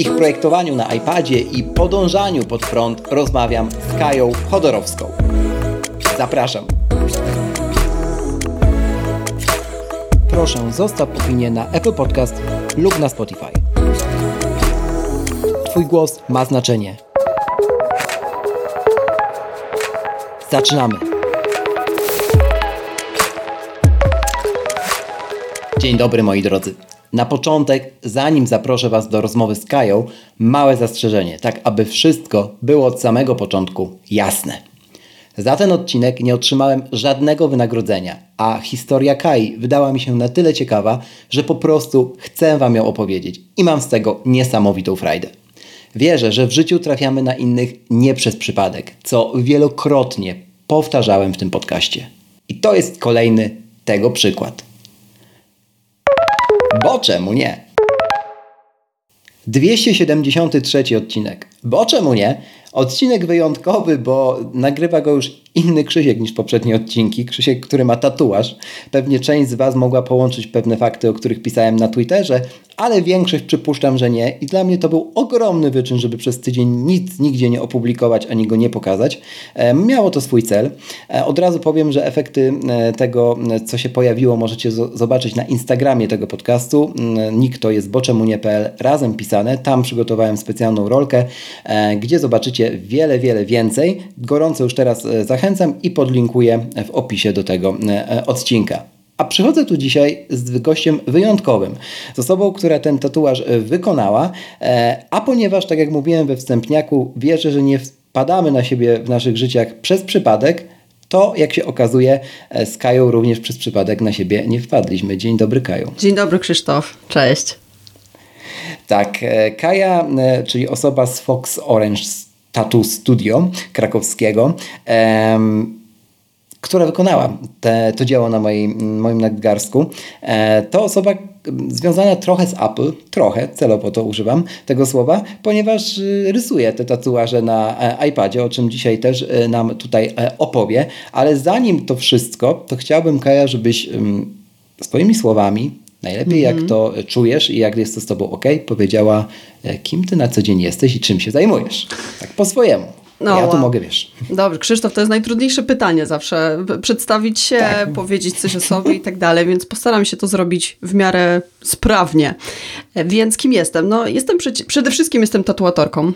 Ich projektowaniu na iPadzie i podążaniu pod prąd rozmawiam z Kają Chodorowską. Zapraszam. Proszę, zostaw opinię na Apple Podcast lub na Spotify. Twój głos ma znaczenie. Zaczynamy. Dzień dobry moi drodzy. Na początek, zanim zaproszę Was do rozmowy z Kają, małe zastrzeżenie, tak aby wszystko było od samego początku jasne. Za ten odcinek nie otrzymałem żadnego wynagrodzenia, a historia Kai wydała mi się na tyle ciekawa, że po prostu chcę Wam ją opowiedzieć i mam z tego niesamowitą frajdę. Wierzę, że w życiu trafiamy na innych nie przez przypadek, co wielokrotnie powtarzałem w tym podcaście. I to jest kolejny tego przykład. Bo czemu nie? 273 odcinek. Bo czemu nie? Odcinek wyjątkowy, bo nagrywa go już inny Krzysiek niż poprzednie odcinki. Krzysiek, który ma tatuaż. Pewnie część z Was mogła połączyć pewne fakty, o których pisałem na Twitterze, ale większość przypuszczam, że nie. I dla mnie to był ogromny wyczyn, żeby przez tydzień nic nigdzie nie opublikować ani go nie pokazać. E, miało to swój cel. E, od razu powiem, że efekty e, tego, co się pojawiło, możecie zobaczyć na Instagramie tego podcastu. Nick to jest boczemunie.pl razem pisane. Tam przygotowałem specjalną rolkę, gdzie zobaczycie wiele, wiele więcej. Gorąco już teraz zachęcam i podlinkuję w opisie do tego odcinka. A przychodzę tu dzisiaj z gościem wyjątkowym, z osobą, która ten tatuaż e, wykonała, e, a ponieważ, tak jak mówiłem we wstępniaku, wierzę, że nie wpadamy na siebie w naszych życiach przez przypadek, to jak się okazuje, e, z Kają również przez przypadek na siebie nie wpadliśmy. Dzień dobry, Kaju. Dzień dobry, Krzysztof. Cześć. Tak, Kaja, czyli osoba z Fox Orange Tattoo Studio krakowskiego, która wykonała te, to dzieło na moim, nadgarstku, e, to osoba związana trochę z Apple, trochę, celowo to używam tego słowa, ponieważ e, rysuje te tatuaże na e, iPadzie, o czym dzisiaj też e, nam tutaj opowie, ale zanim to wszystko, to chciałbym Kaja, żebyś swoimi słowami, najlepiej mm -hmm. jak to czujesz i jak jest to z Tobą ok, powiedziała, kim Ty na co dzień jesteś i czym się zajmujesz. Tak po swojemu. No, ja tu mogę, wiesz. Dobrze, Krzysztof, to jest najtrudniejsze pytanie zawsze. Przedstawić się, tak. powiedzieć coś o sobie i tak dalej, więc postaram się to zrobić w miarę sprawnie. Więc kim jestem? No, jestem przede wszystkim jestem tatuatorką.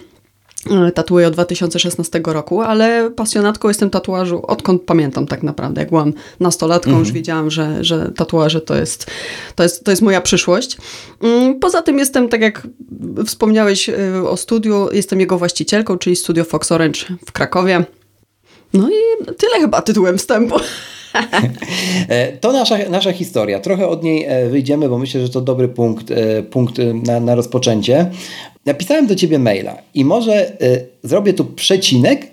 E, tatuuję od 2016 roku, ale pasjonatką jestem tatuażu odkąd pamiętam tak naprawdę. Jak byłam nastolatką, mhm. już wiedziałam, że, że tatuaże to jest, to, jest, to jest moja przyszłość. Mm, poza tym jestem, tak jak wspomniałeś e, o studiu, jestem jego właścicielką, czyli studio Fox Orange w Krakowie. No i tyle chyba tytułem wstępu. E, to nasza, nasza historia. Trochę od niej wyjdziemy, bo myślę, że to dobry punkt, punkt na, na rozpoczęcie. Napisałem do ciebie maila i może zrobię tu przecinek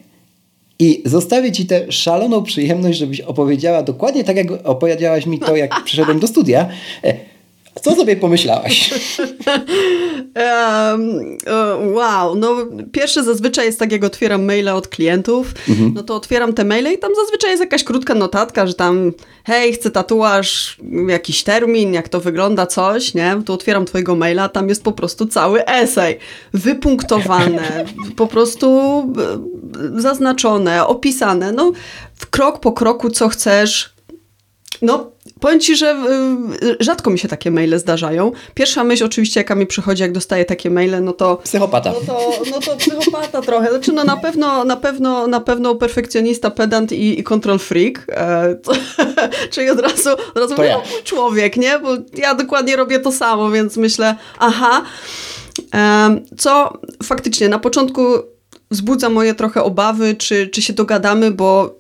i zostawię ci tę szaloną przyjemność, żebyś opowiedziała dokładnie tak, jak opowiedziałaś mi to, jak przyszedłem do studia. Co sobie pomyślałaś? um, wow, no pierwsze zazwyczaj jest tak, jak otwieram maile od klientów, mhm. no to otwieram te maile i tam zazwyczaj jest jakaś krótka notatka, że tam hej, chcę tatuaż, jakiś termin, jak to wygląda, coś, nie? To otwieram twojego maila, tam jest po prostu cały esej, wypunktowane, po prostu e, zaznaczone, opisane, no krok po kroku, co chcesz, no, powiem Ci, że y, rzadko mi się takie maile zdarzają. Pierwsza myśl oczywiście, jaka mi przychodzi, jak dostaję takie maile, no to... Psychopata. No to, no to psychopata trochę. Znaczy, no na pewno, na pewno, na pewno perfekcjonista, pedant i, i control freak. E, to, czyli od razu, od razu mówię, ja. człowiek, nie? Bo ja dokładnie robię to samo, więc myślę, aha. E, co faktycznie na początku wzbudza moje trochę obawy, czy, czy się dogadamy, bo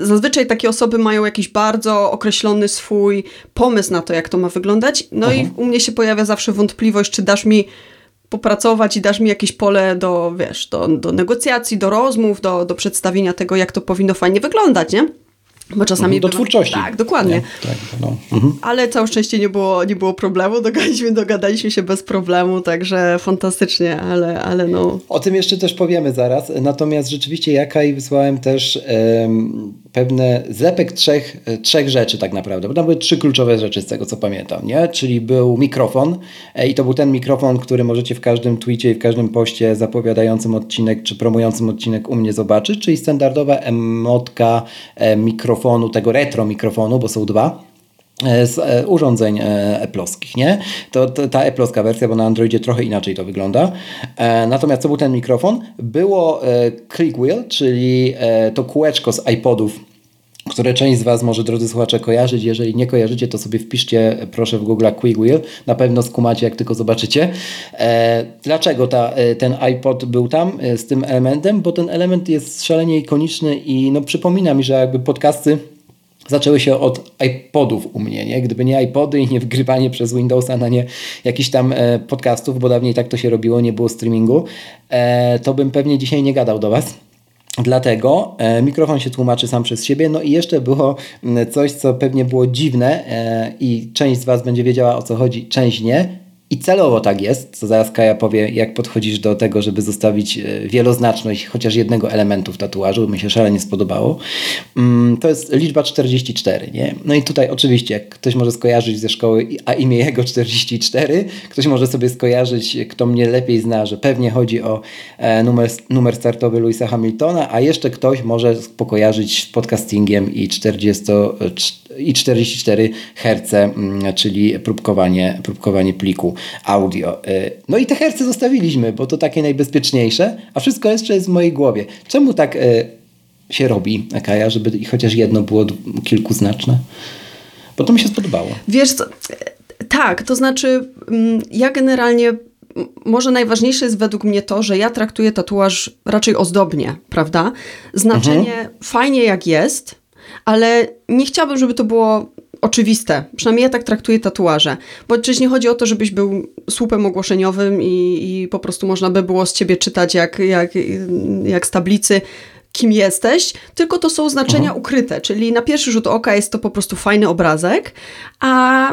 Zazwyczaj takie osoby mają jakiś bardzo określony swój pomysł na to, jak to ma wyglądać. No i u mnie się pojawia zawsze wątpliwość, czy dasz mi popracować i dasz mi jakieś pole do, wiesz, do, do negocjacji, do rozmów, do, do przedstawienia tego, jak to powinno fajnie wyglądać, nie? Bo czasami mhm, do twórczości. Tak, dokładnie. Tak, no. mhm. Ale całe szczęście nie było, nie było problemu, dogadaliśmy, dogadaliśmy się bez problemu, także fantastycznie, ale, ale no... O tym jeszcze też powiemy zaraz, natomiast rzeczywiście ja Kai wysłałem też um, pewne zlepek trzech, trzech rzeczy tak naprawdę, bo tam były trzy kluczowe rzeczy z tego co pamiętam, nie? Czyli był mikrofon e, i to był ten mikrofon, który możecie w każdym tweetie i w każdym poście zapowiadającym odcinek czy promującym odcinek u mnie zobaczyć, czyli standardowa emotka e, mikrofonu tego retro mikrofonu, bo są dwa e, z e, urządzeń e, Apple'owskich, nie? To, to, ta Apple'owska wersja, bo na Androidzie trochę inaczej to wygląda. Natomiast co był ten mikrofon? Było click wheel, czyli to kółeczko z iPodów, które część z Was może, drodzy słuchacze, kojarzyć. Jeżeli nie kojarzycie, to sobie wpiszcie, proszę w Google Quick Wheel. Na pewno skumacie, jak tylko zobaczycie. E, dlaczego ta, ten iPod był tam e, z tym elementem? Bo ten element jest szalenie ikoniczny i no, przypomina mi, że jakby podcasty zaczęły się od iPodów u mnie, nie? Gdyby nie iPody i nie wgrywanie przez Windowsa na nie jakichś tam e, podcastów, bo dawniej tak to się robiło, nie było streamingu, e, to bym pewnie dzisiaj nie gadał do Was. Dlatego e, mikrofon się tłumaczy sam przez siebie. No i jeszcze było coś, co pewnie było dziwne i część z Was będzie wiedziała o co chodzi, część nie. I celowo tak jest, co zaraz Kaja powie, jak podchodzisz do tego, żeby zostawić e, wieloznaczność chociaż jednego elementu w tatuażu, mi się szalenie spodobało. Mm, to jest liczba 44, nie? No i tutaj oczywiście ktoś może skojarzyć ze szkoły, a imię jego 44, ktoś może sobie skojarzyć, kto mnie lepiej zna, że pewnie chodzi o e, numer, numer startowy Louisa Hamiltona, a jeszcze ktoś może pokojarzyć z podcastingiem i 40 i 44 Hz, mm, czyli próbkowanie, próbkowanie pliku audio. Y, no i te herce zostawiliśmy, bo to takie najbezpieczniejsze, a wszystko jeszcze jest w mojej głowie. Czemu tak y, się robi, Kaja, żeby chociaż jedno było kilkuznaczne? Bo to mi się spodobało. Wiesz co, tak, to znaczy mm, ja generalnie może najważniejsze jest według mnie to, że ja traktuję tatuaż raczej ozdobnie, prawda? Znaczenie mhm. fajnie jak jest, ale nie chciałabym, żeby to było oczywiste. Przynajmniej ja tak traktuję tatuaże. Bo przecież nie chodzi o to, żebyś był słupem ogłoszeniowym i, i po prostu można by było z ciebie czytać jak, jak, jak z tablicy kim jesteś, tylko to są znaczenia mhm. ukryte, czyli na pierwszy rzut oka jest to po prostu fajny obrazek, a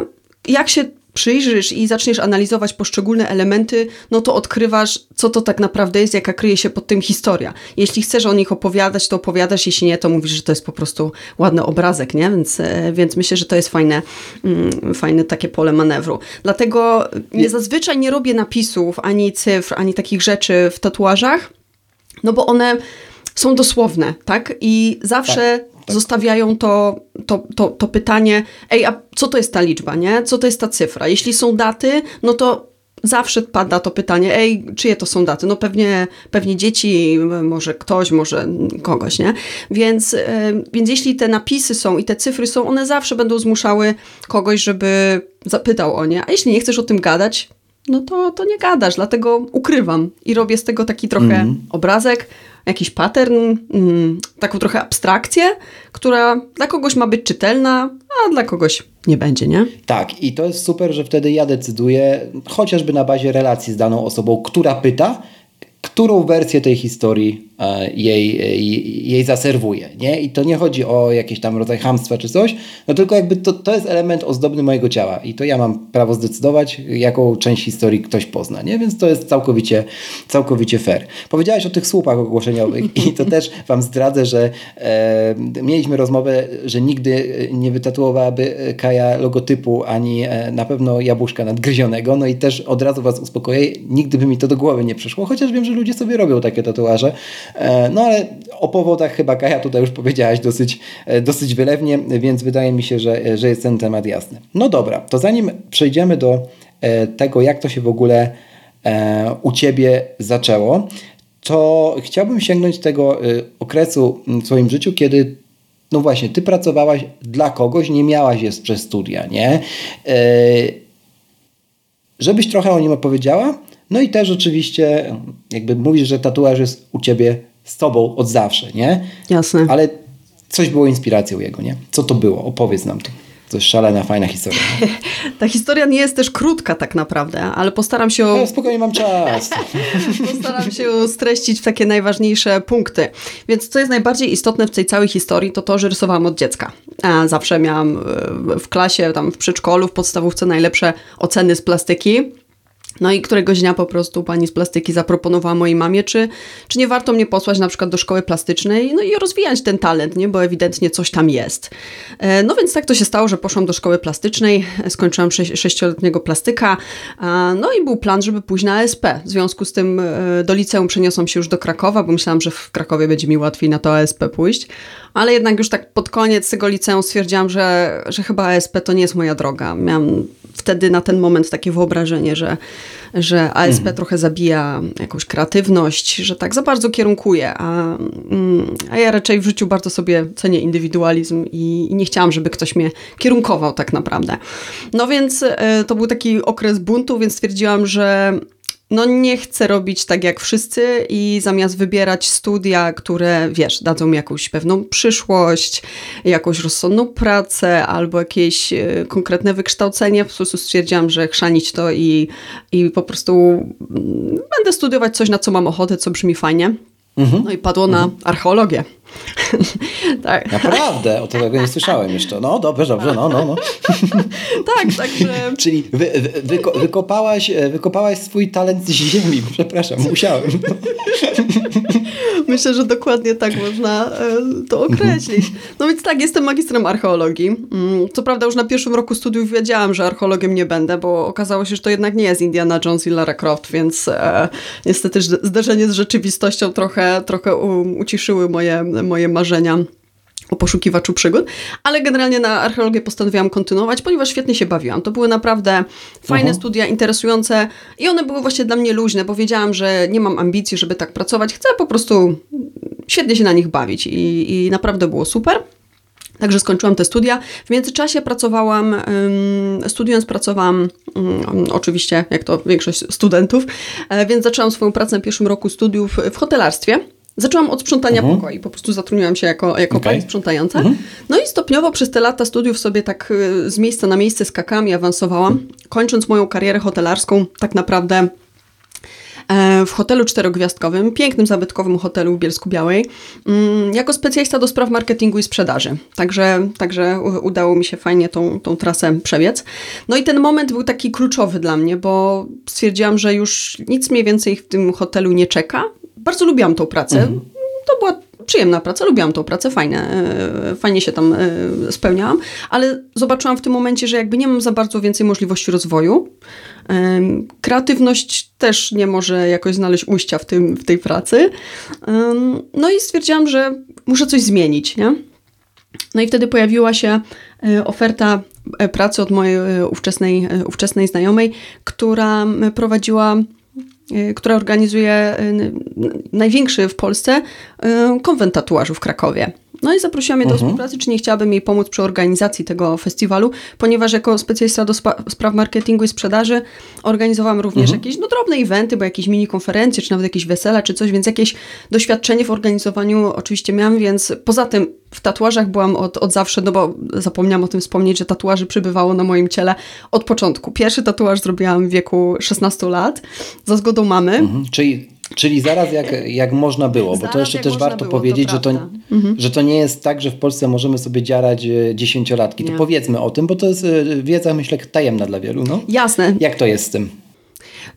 jak się przyjrzysz i zaczniesz analizować poszczególne elementy, no to odkrywasz, co to tak naprawdę jest, jaka kryje się pod tym historia. Jeśli chcesz o nich opowiadać, to opowiadasz, jeśli nie, to mówisz, że to jest po prostu ładny obrazek, nie? Więc, e, więc myślę, że to jest fajne, mm, fajne takie pole manewru. Dlatego nie, zazwyczaj nie robię napisów, ani cyfr, ani takich rzeczy w tatuażach, no bo one są dosłowne, tak? I zawsze tak tak. zostawiają to, to, to, to pytanie, ej, a co to jest ta liczba, nie? Co to jest ta cyfra? Jeśli są daty, no to zawsze pada to pytanie, ej, czyje to są daty? No pewnie, pewnie dzieci, może ktoś, może kogoś, nie? Więc, yy, więc jeśli te napisy są i te cyfry są, one zawsze będą zmuszały kogoś, żeby zapytał o nie. A jeśli nie chcesz o tym gadać, no to, to nie gadasz, dlatego ukrywam i robię z tego taki trochę mm. obrazek, jakiś pattern, mm, taką trochę abstrakcję, która dla kogoś ma być czytelna, a dla kogoś nie będzie, nie? Tak, i to jest super, że wtedy ja decyduję, chociażby na bazie relacji z daną osobą, która pyta, którą wersję tej historii e, jej, jej, jej zaserwuje. Nie? I to nie chodzi o jakiś tam rodzaj hamstwa czy coś, no tylko jakby to, to jest element ozdobny mojego ciała i to ja mam prawo zdecydować, jaką część historii ktoś pozna. Nie? Więc to jest całkowicie, całkowicie fair. Powiedziałeś o tych słupach ogłoszeniowych i to też Wam zdradzę, że e, mieliśmy rozmowę, że nigdy nie wytatuowałaby Kaja logotypu ani e, na pewno jabłuszka nadgryzionego. No i też od razu Was uspokoję, nigdy by mi to do głowy nie przyszło, chociaż wiem, że ludzie sobie robią takie tatuaże. E, no ale o powodach chyba Kaja tutaj już powiedziałaś dosyć, e, dosyć wylewnie, więc wydaje mi się, że, że jest ten temat jasny. No dobra, to zanim przejdziemy do e, tego, jak to się w ogóle u Ciebie zaczęło, to chciałbym sięgnąć tego okresu w swoim życiu, kiedy no właśnie, ty pracowałaś dla kogoś, nie miałaś jest przez studia, nie? Żebyś trochę o nim opowiedziała, no i też oczywiście jakby mówisz, że tatuaż jest u ciebie z tobą od zawsze, nie? Jasne. Ale coś było inspiracją jego, nie? Co to było? Opowiedz nam to. To jest szalena, fajna historia. Ta historia nie jest też krótka tak naprawdę, ale postaram się... Ale spokojnie mam czas. postaram się streścić w takie najważniejsze punkty. Więc co jest najbardziej istotne w tej całej historii, to to, że rysowałam od dziecka. Zawsze miałam e, w klasie, tam w przedszkolu, w podstawówce najlepsze oceny z plastyki. No i któregoś dnia po prostu pani z plastyki zaproponowała mojej mamie, czy, czy nie warto mnie posłać na przykład do szkoły plastycznej, no i rozwijać ten talent, nie? bo ewidentnie coś tam jest. E, no więc tak to się stało, że poszłam do szkoły plastycznej, skończyłam sześcioletniego plastyka, no i był plan, żeby pójść na ASP. W związku z tym e, do liceum przeniosłam się już do Krakowa, bo myślałam, że w Krakowie będzie mi łatwiej na to ASP pójść, ale jednak już tak pod koniec tego liceum stwierdziłam, że, że chyba ASP to nie jest moja droga. Miałam wtedy na ten moment takie wyobrażenie, że, że ASP mhm. trochę zabija jakąś kreatywność, że tak za bardzo kierunkuje, a, mm, a ja raczej w życiu bardzo sobie cenię indywidualizm i, i nie chciałam, żeby ktoś mnie kierunkował tak naprawdę. No więc e, to był taki okres buntu, więc stwierdziłam, że no nie chcę robić tak jak wszyscy i zamiast wybierać studia, które wiesz, dadzą mi jakąś pewną przyszłość, jakąś rozsądną pracę albo jakieś e, konkretne wykształcenie, po prostu stwierdziłam, że chrzanić to i, i po prostu mm, będę studiować coś, na co mam ochotę, co brzmi fajnie. Mhm. No i padło na mhm. archeologię. tak. Naprawdę? O tego nie słyszałem jeszcze. No dobrze, dobrze, no, no, no. tak, także... Czyli wy, wy, wyko, wykopałaś, e, wykopałaś swój talent z ziemi. Przepraszam, musiałem. Myślę, że dokładnie tak można e, to określić. No więc tak, jestem magistrem archeologii. Mm, co prawda już na pierwszym roku studiów wiedziałam, że archeologiem nie będę, bo okazało się, że to jednak nie jest Indiana Jones i Lara Croft, więc e, niestety zderzenie z rzeczywistością trochę, trochę uciszyły moje moje marzenia o poszukiwaczu przygód, ale generalnie na archeologię postanowiłam kontynuować, ponieważ świetnie się bawiłam. To były naprawdę fajne studia, interesujące i one były właśnie dla mnie luźne, bo wiedziałam, że nie mam ambicji, żeby tak pracować. Chcę po prostu świetnie się na nich bawić i, i naprawdę było super. Także skończyłam te studia. W międzyczasie pracowałam, studiując pracowałam, oczywiście jak to większość studentów, e, więc zaczęłam swoją pracę na pierwszym roku studiów w hotelarstwie. Zaczęłam od sprzątania mhm. pokoi, po prostu zatrudniłam się jako, jako okay. pani sprzątająca. Mhm. No i stopniowo przez te lata studiów sobie tak y, z miejsca na miejsce skakałam i awansowałam, kończąc moją karierę hotelarską tak naprawdę e, w hotelu czterogwiazdkowym, pięknym, zabytkowym hotelu w Bielsku Białej, mm, jako specjalista do spraw marketingu i sprzedaży. Także, także udało mi się fajnie tą, tą trasę przebiec. No i ten moment był taki kluczowy dla mnie, bo stwierdziłam, że już nic mniej więcej w tym hotelu nie czeka bardzo lubiłam tą pracę. Mhm. To była przyjemna praca, lubiłam tą pracę, fajne, e, fajnie się tam e, spełniałam, ale zobaczyłam w tym momencie, że jakby nie mam za bardzo więcej możliwości rozwoju. Kreatywność też nie może jakoś znaleźć ujścia w, tym, w tej pracy. No i stwierdziłam, że muszę coś zmienić, nie? No i wtedy pojawiła się e, oferta pracy od mojej ówczesnej, ówczesnej znajomej, która prowadziła która organizuje y, największy w Polsce y, konwent tatuażu w Krakowie. No i zaprosiła mnie do mhm. współpracy, czy nie chciałabym jej pomóc przy organizacji tego festiwalu, ponieważ jako specjalista do spraw marketingu i sprzedaży organizowałam również mhm. jakieś no, drobne eventy, bo jakieś mini konferencje, czy nawet jakieś wesela, czy coś, więc jakieś doświadczenie w organizowaniu oczywiście miałam, więc poza tym w tatuażach byłam od, od zawsze, no bo zapomniałam o tym wspomnieć, że tatuaży przybywało na moim ciele od początku. Pierwszy tatuaż zrobiłam w wieku 16 lat za zgodą mamy. Mhm. Czyli Czyli zaraz jak, jak można było, bo to jeszcze też warto było, powiedzieć, to że, to, mhm. że to nie jest tak, że w Polsce możemy sobie dziarać e, dziesięciolatki. To powiedzmy o tym, bo to jest e, wiedza, myślę, tajemna dla wielu. No? Jasne. Jak to jest z tym?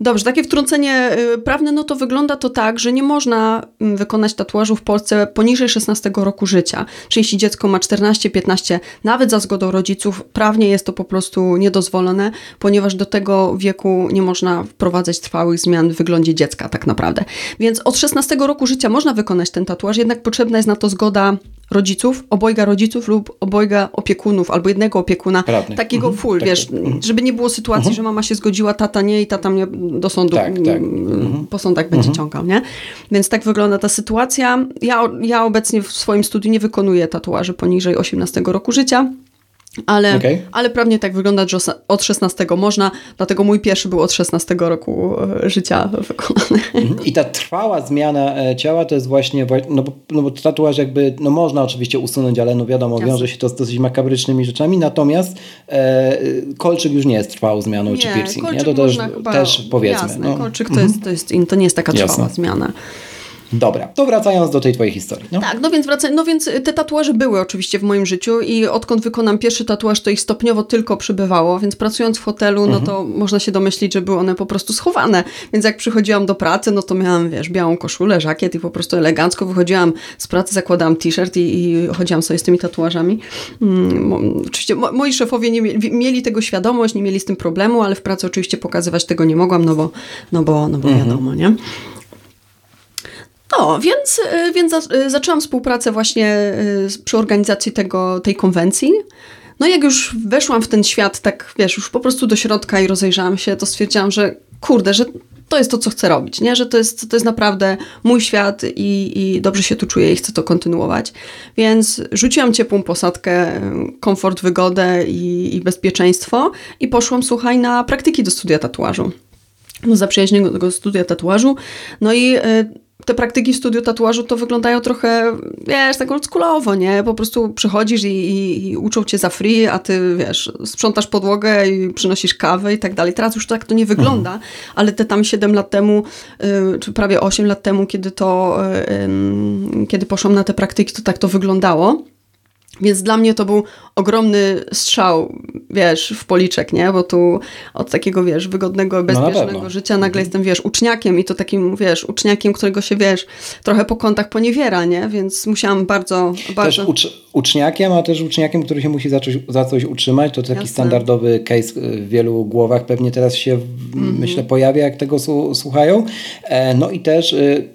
Dobrze, takie wtrącenie y, prawne, no to wygląda to tak, że nie można mm, wykonać tatuażu w Polsce poniżej 16 roku życia. Czyli jeśli dziecko ma 14, 15, nawet za zgodą rodziców, prawnie jest to po prostu niedozwolone, ponieważ do tego wieku nie można wprowadzać trwałych zmian w wyglądzie dziecka tak naprawdę. Więc od 16 roku życia można wykonać ten tatuaż, jednak potrzebna jest na to zgoda rodziców, obojga rodziców lub obojga opiekunów, albo jednego opiekuna, takiego mhm. full, tak, wiesz, tak. Mhm. żeby nie było sytuacji, mhm. że mama się zgodziła, tata nie i tata mnie do sądu, tak, tak. Mhm. po sądach będzie mhm. ciągał, nie? Więc tak wygląda ta sytuacja. Ja, ja obecnie w swoim studiu nie wykonuję tatuaży poniżej 18 roku życia, Ale, okay. ale prawnie tak wygląda, że od 16 można, dlatego mój pierwszy był od 16 roku e, życia wykonany. Mhm. I ta trwała zmiana e, ciała to jest właśnie, no bo, no bo tatuaż jakby, no można oczywiście usunąć, ale no wiadomo, Jasne. wiąże się to z dosyć makabrycznymi rzeczami, natomiast e, kolczyk już nie jest trwałą zmianą, nie, czy piercing, nie? To też, chyba, też powiedzmy. Jasne, no. kolczyk to, jest, to, jest, to nie jest taka trwała jasne. zmiana. Dobra, to wracając do tej twojej historii. No. Tak, no więc, wraca, no więc te tatuaże były oczywiście w moim życiu i odkąd wykonam pierwszy tatuaż, to ich stopniowo tylko przybywało, więc pracując w hotelu, no to mhm. można się domyślić, że były one po prostu schowane. Więc jak przychodziłam do pracy, no to miałam, wiesz, białą koszulę, żakiet i po prostu elegancko wychodziłam z pracy, zakładałam t-shirt i, i chodziłam sobie z tymi tatuażami. Hmm, oczywiście mo, moi szefowie nie mieli, mieli, tego świadomość, nie mieli z tym problemu, ale w pracy oczywiście pokazywać tego nie mogłam, no bo, no bo, no bo mhm. wiadomo, nie? No, więc, y, więc y, zaczęłam współpracę właśnie y, przy organizacji tego, tej konwencji. No jak już weszłam w ten świat, tak wiesz, już po prostu do środka i rozejrzałam się, to stwierdziłam, że kurde, że to jest to, co chcę robić, nie? że to jest, to jest naprawdę mój świat i, i dobrze się tu czuję i chcę to kontynuować. Więc rzuciłam ciepłą posadkę, komfort, wygodę i, i bezpieczeństwo i poszłam, słuchaj, na praktyki do studia tatuażu. No, zaprzyjaźnionego studia tatuażu. No i te praktyki w studiu tatuażu to wyglądają trochę, wiesz, tak oldschoolowo, nie? Po prostu przychodzisz i, i, i, uczą cię za free, a ty, wiesz, sprzątasz podłogę i przynosisz kawę i tak dalej. Teraz już tak to nie wygląda, mhm. ale te tam 7 lat temu, y, czy prawie 8 lat temu, kiedy to, y, kiedy poszłam na te praktyki, to tak to wyglądało. Więc dla mnie to był ogromny strzał, wiesz, w policzek, nie? Bo tu od takiego, wiesz, wygodnego, bezpiecznego no życia nagle mhm. jestem, wiesz, uczniakiem i to takim, wiesz, uczniakiem, którego się, wiesz, trochę po kątach poniewiera, nie? Więc musiałam bardzo, bardzo... Też ucz uczniakiem, a też uczniakiem, który się musi zacząć, za coś utrzymać. To taki Jasne. standardowy case w wielu głowach pewnie teraz się, mm -hmm. myślę, pojawia, jak tego słuchają. E, no i też y,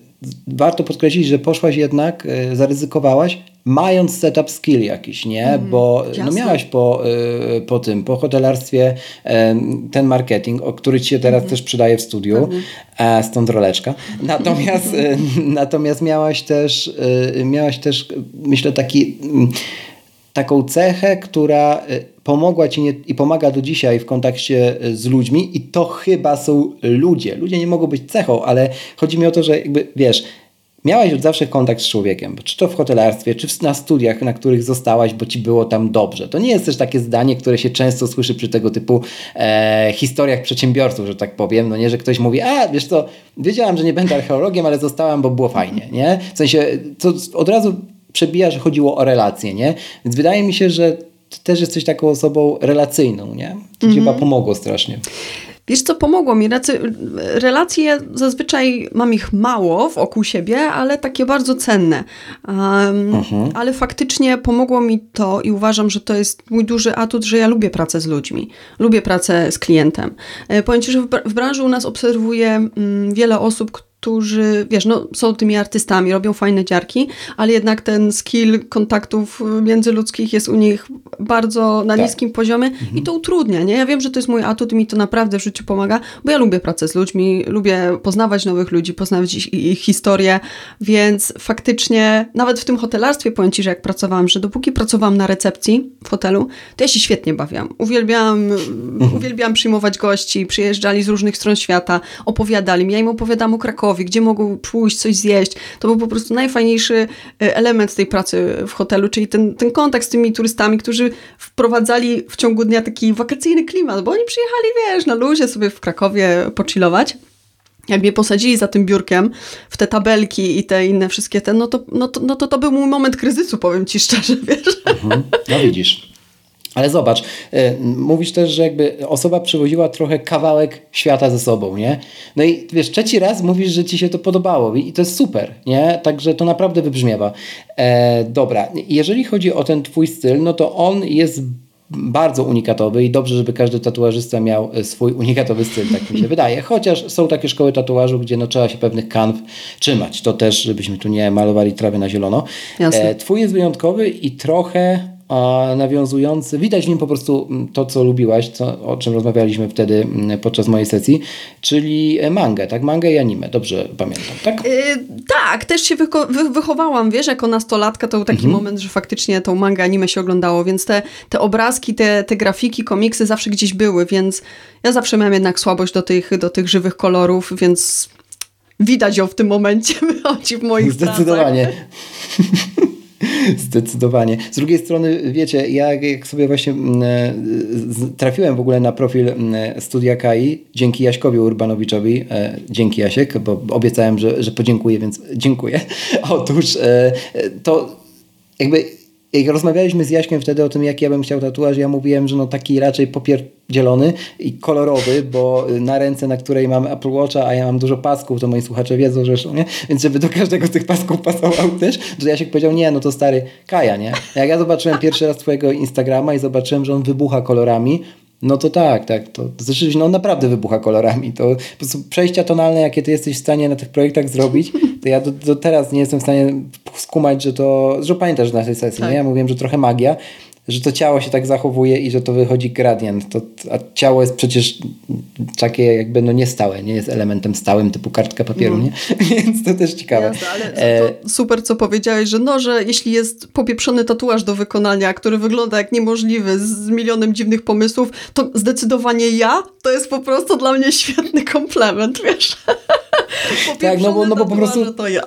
warto podkreślić, że poszłaś jednak, y, zaryzykowałaś, mając setup skill jakiś, nie? Mm, Bo no miałaś po, y, po tym, po hotelarstwie ten marketing, o który ci się teraz mm. też przydaje w studiu, a stąd roleczka. Natomiast, y, natomiast miałaś też, miałaś też, myślę, taki mm, taką cechę, która pomogła ci nie, i pomaga do dzisiaj w kontakcie z ludźmi i to chyba są ludzie. Ludzie nie mogą być cechą, ale chodzi mi o to, że jakby, wiesz, miałaś od zawsze kontakt z człowiekiem, czy to w hotelarstwie, czy na studiach, na których zostałaś, bo ci było tam dobrze. To nie jest też takie zdanie, które się często słyszy przy tego typu e, historiach przedsiębiorców, że tak powiem. No nie, że ktoś mówi, a wiesz co, wiedziałam, że nie będę archeologiem, ale zostałam, bo było fajnie, nie? W sensie, to od razu przebija, że chodziło o relacje, nie? Więc wydaje mi się, że ty też jesteś taką osobą relacyjną, nie? To mm -hmm. chyba pomogło strasznie. Wiesz co, pomogło mi. Relacje zazwyczaj mam ich mało wokół siebie, ale takie bardzo cenne. Um, Ale faktycznie pomogło mi to i uważam, że to jest mój duży atut, że ja lubię pracę z ludźmi. Lubię pracę z klientem. E, powiem Ci, że w branży u nas obserwuję mm, wiele osób, którzy, wiesz, no, są tymi artystami, robią fajne dziarki, ale jednak ten skill kontaktów międzyludzkich jest u nich bardzo na tak. niskim poziomie mhm. i to utrudnia, nie? Ja wiem, że to jest mój atut i mi to naprawdę w życiu pomaga, bo ja lubię pracę z ludźmi, lubię poznawać nowych ludzi, poznawać ich, ich historię, więc faktycznie nawet w tym hotelarstwie powiem Ci, że jak pracowałam, że dopóki pracowałam na recepcji w hotelu, to ja się świetnie bawiłam. Uwielbiałam, mhm. uwielbiałam przyjmować gości, przyjeżdżali z różnych stron świata, opowiadali mi, ja im opowiadam o Krakowie, gdzie mogą pójść, coś zjeść. To był po prostu najfajniejszy e, element tej pracy w hotelu, czyli ten, ten kontakt z tymi turystami, którzy wprowadzali w ciągu dnia taki wakacyjny klimat, bo oni przyjechali, wiesz, na luzie sobie w Krakowie pochillować jak mnie posadzili za tym biurkiem w te tabelki i te inne wszystkie te, no to, no to, no to, to był mój moment kryzysu, powiem ci szczerze, wiesz. Mhm. No widzisz. Ale zobacz, y, mówisz też, że jakby osoba przywoziła trochę kawałek świata ze sobą, nie? No i wiesz, trzeci raz mówisz, że ci się to podobało i to jest super, nie? Także to naprawdę wybrzmiewa. E, dobra, jeżeli chodzi o ten twój styl, no to on jest bardzo unikatowy i dobrze, żeby każdy tatuażysta miał e, swój unikatowy styl, tak mi się wydaje. Chociaż są takie szkoły tatuażu, gdzie no, trzeba się pewnych kanw trzymać. To też, żebyśmy tu nie malowali trawy na zielono. E, twój jest wyjątkowy i trochę nawiązujący, widać w nim po prostu mm, to, co lubiłaś, co, o czym rozmawialiśmy wtedy mm, podczas mojej sesji, czyli mangę, tak? Mangę i anime, dobrze pamiętam, tak? Yy, tak, też się wy wychowałam, wiesz, jako nastolatka to był taki mhm. moment, że faktycznie tą mangę, anime się oglądało, więc te, te obrazki, te, te grafiki, komiksy zawsze gdzieś były, więc ja zawsze miałam jednak słabość do tych, do tych żywych kolorów, więc widać ją w tym momencie, wychodzi w moich Zdecydowanie. Zdecydowanie. Z drugiej strony, wiecie, ja jak sobie właśnie mm, e, trafiłem w ogóle na profil mm, Studia KAI dzięki Jaśkowi Urbanowiczowi, e, dzięki Jasiek, bo obiecałem, że, że podziękuję, więc dziękuję. Otóż e, to jakby jak rozmawialiśmy z Jaśkiem wtedy o tym, jaki ja bym chciał tatuaż, ja mówiłem, że no taki raczej popierdzielony i kolorowy, bo na ręce, na której mam Apple Watcha, a ja mam dużo pasków, to moi słuchacze wiedzą zresztą, nie? Więc żeby do każdego z tych pasków pasował też, to Jasiek powiedział, nie, no to stary Kaja, nie? Jak ja zobaczyłem pierwszy raz twojego Instagrama i zobaczyłem, że on wybucha kolorami, no to tak, tak. To, to rzeczywiście, no on naprawdę wybucha kolorami. To po prostu przejścia tonalne, jakie ty jesteś w stanie na tych projektach zrobić, to ja do, do teraz nie jestem w stanie skumać, że to, że pamiętasz na tej sesji, tak. nie? Ja mówiłem, że trochę magia, że to ciało się tak zachowuje i że to wychodzi gradient. To, a ciało jest przecież takie jakby no niestałe, nie jest elementem stałym typu kartka papieru, no. nie? Więc to też ciekawe. Jasne, ale e... super co powiedziałeś, że no, że jeśli jest popieprzony tatuaż do wykonania, który wygląda jak niemożliwy z milionem dziwnych pomysłów, to zdecydowanie ja to jest po prostu dla mnie świetny komplement, wiesz? tak, no bo, no bo po prostu to ja.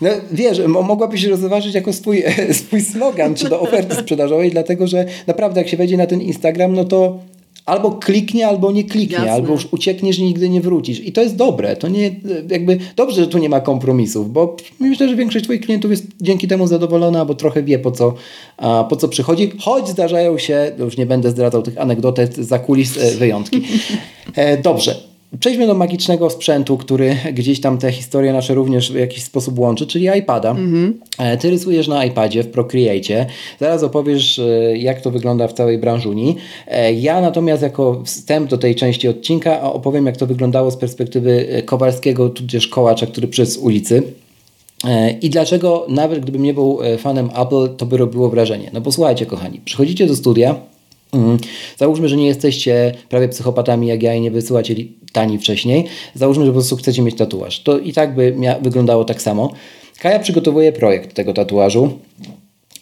No, wiesz, mogłabyś rozważyć jako swój, swój slogan, czy do oferty sprzedażowej, dlatego że naprawdę jak się wejdzie na ten Instagram, no to albo kliknie, albo nie kliknie, Jasne. albo już uciekniesz i nigdy nie wrócisz. I to jest dobre. To nie, jakby dobrze, że tu nie ma kompromisów, bo myślę, że większość Twoich klientów jest dzięki temu zadowolona, bo trochę wie po co, a, po co przychodzi, choć zdarzają się, już nie będę zdradzał tych anegdotek za kulis, e, wyjątki. E, dobrze. Przejdźmy do magicznego sprzętu, który gdzieś tam te historie nasze również w jakiś sposób łączy, czyli iPada. Mhm. E, ty rysujesz na iPadzie w Procreate. Zaraz opowiesz, e, jak to wygląda w całej branżuni. E, ja natomiast jako wstęp do tej części odcinka opowiem, jak to wyglądało z perspektywy Kowalskiego, tudzież Kołacza, który przez ulicy. I dlaczego nawet gdybym nie był fanem Apple, to by robiło wrażenie? No posłuchajcie, kochani, przychodzicie do studia, Mhm. Załóżmy, że nie jesteście prawie psychopatami jak ja i nie wysyłacie tani wcześniej. Załóżmy, że po prostu chcecie mieć tatuaż. To i tak by wyglądało tak samo. Kaja przygotowuje projekt tego tatuażu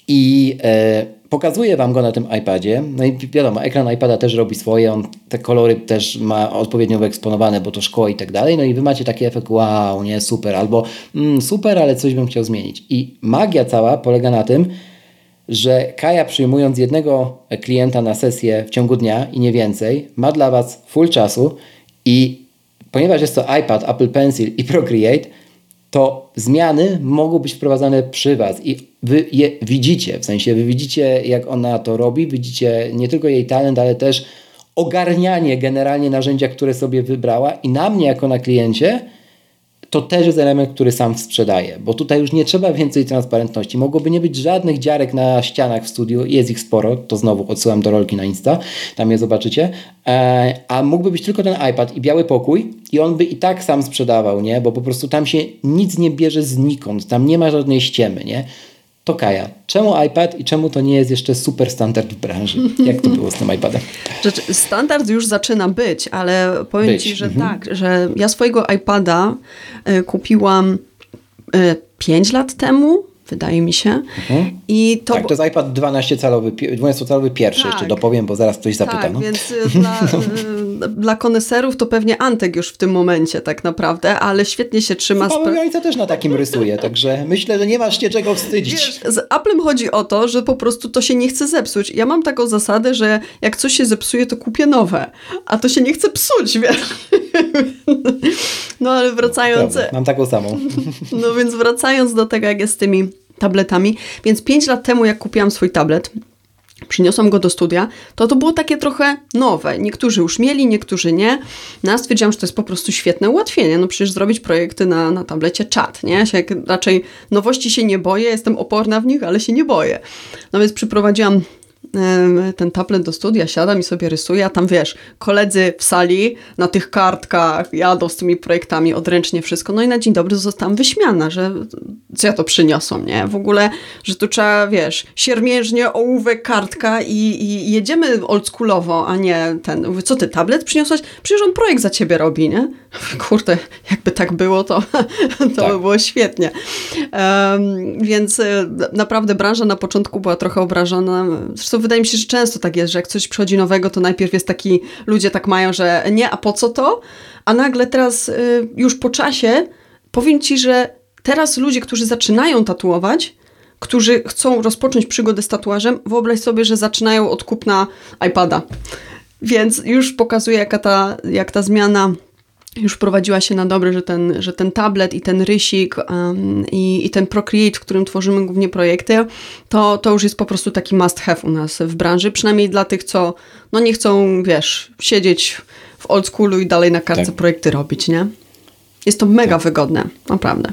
i e, pokazuje Wam go na tym iPadzie. No i wiadomo, ekran iPada też robi swoje, on te kolory też ma odpowiednio wyeksponowane, bo to szkło i tak dalej. No i Wy macie taki efekt, wow, nie, super, albo mm, super, ale coś bym chciał zmienić. I magia cała polega na tym, że Kaja przyjmując jednego klienta na sesję w ciągu dnia i nie więcej, ma dla Was full czasu i ponieważ jest to iPad, Apple Pencil i Procreate, to zmiany mogą być wprowadzane przy Was. I Wy je widzicie, w sensie Wy widzicie jak ona to robi, widzicie nie tylko jej talent, ale też ogarnianie generalnie narzędzia, które sobie wybrała. I na mnie jako na kliencie to też jest element, który sam sprzedaje, bo tutaj już nie trzeba więcej transparentności. Mogłoby nie być żadnych dziarek na ścianach w studiu, jest ich sporo, to znowu odsyłam do rolki na Insta, tam je zobaczycie, e, a mógłby być tylko ten iPad i biały pokój i on by i tak sam sprzedawał, nie? bo po prostu tam się nic nie bierze znikąd, tam nie ma żadnej ściemy, nie? To Kaja. Czemu iPad i czemu to nie jest jeszcze super standard w branży? Jak to było z tym iPadem? Standard już zaczyna być, ale powiem być. Ci, że mhm. tak, że ja swojego iPada y, kupiłam y, 5 lat temu wydaje mi się. Mhm. I to... Tak, to jest iPad 12-calowy, 12-calowy pierwszy, tak. jeszcze dopowiem, bo zaraz ktoś zapyta. Tak, no. więc y, dla, y, dla koneserów to pewnie Antek już w tym momencie tak naprawdę, ale świetnie się trzyma. Paweł Jońca też na takim rysuje, także myślę, że nie masz się czego wstydzić. Z Applem chodzi o to, że po prostu to się nie chce zepsuć. Ja mam taką zasadę, że jak coś się zepsuje, to kupię nowe, a to się nie chce psuć, wiesz. No ale wracając... mam taką samą. No więc wracając do tego, jak jest z tymi tabletami, więc 5 lat temu, jak kupiłam swój tablet, przyniosłam go do studia, to to było takie trochę nowe. Niektórzy już mieli, niektórzy nie. No ja stwierdziłam, że to jest po prostu świetne ułatwienie. No przecież zrobić projekty na, na tablecie czat, nie? Ja się raczej nowości się nie boję, jestem oporna w nich, ale się nie boję. No więc przyprowadziłam ten tablet do studia, siadam i sobie rysuję, a tam wiesz, koledzy w sali na tych kartkach jadą z tymi projektami odręcznie wszystko. No i na dzień dobry zostałam wyśmiana, że co ja to przyniosą, nie? W ogóle, że tu trzeba, wiesz, siermiężnie, ołówek, kartka i, i jedziemy oldschoolowo, a nie ten, mówię, co ty, tablet przyniosłeś? Przecież on projekt za ciebie robi, nie? Kurde, jakby tak było, to, to tak. by było świetnie. Um, więc e, naprawdę branża na początku była trochę obrażona. Zresztą wydaje mi się, że często tak jest, że jak coś przychodzi nowego, to najpierw jest taki, ludzie tak mają, że nie, a po co to? A nagle teraz y, już po czasie powiem ci, że teraz ludzie, którzy zaczynają tatuować, którzy chcą rozpocząć przygodę z tatuażem, wyobraź sobie, że zaczynają od kupna iPada. Więc już pokazuje, jaka ta, jak ta zmiana już wprowadziła się na dobre, że ten, że ten tablet i ten rysik um, i, i ten Procreate, w którym tworzymy głównie projekty, to, to już jest po prostu taki must have u nas w branży, przynajmniej dla tych, co no nie chcą, wiesz, siedzieć w old schoolu i dalej na kartce tak. projekty robić, nie? Jest to mega tak. wygodne, naprawdę.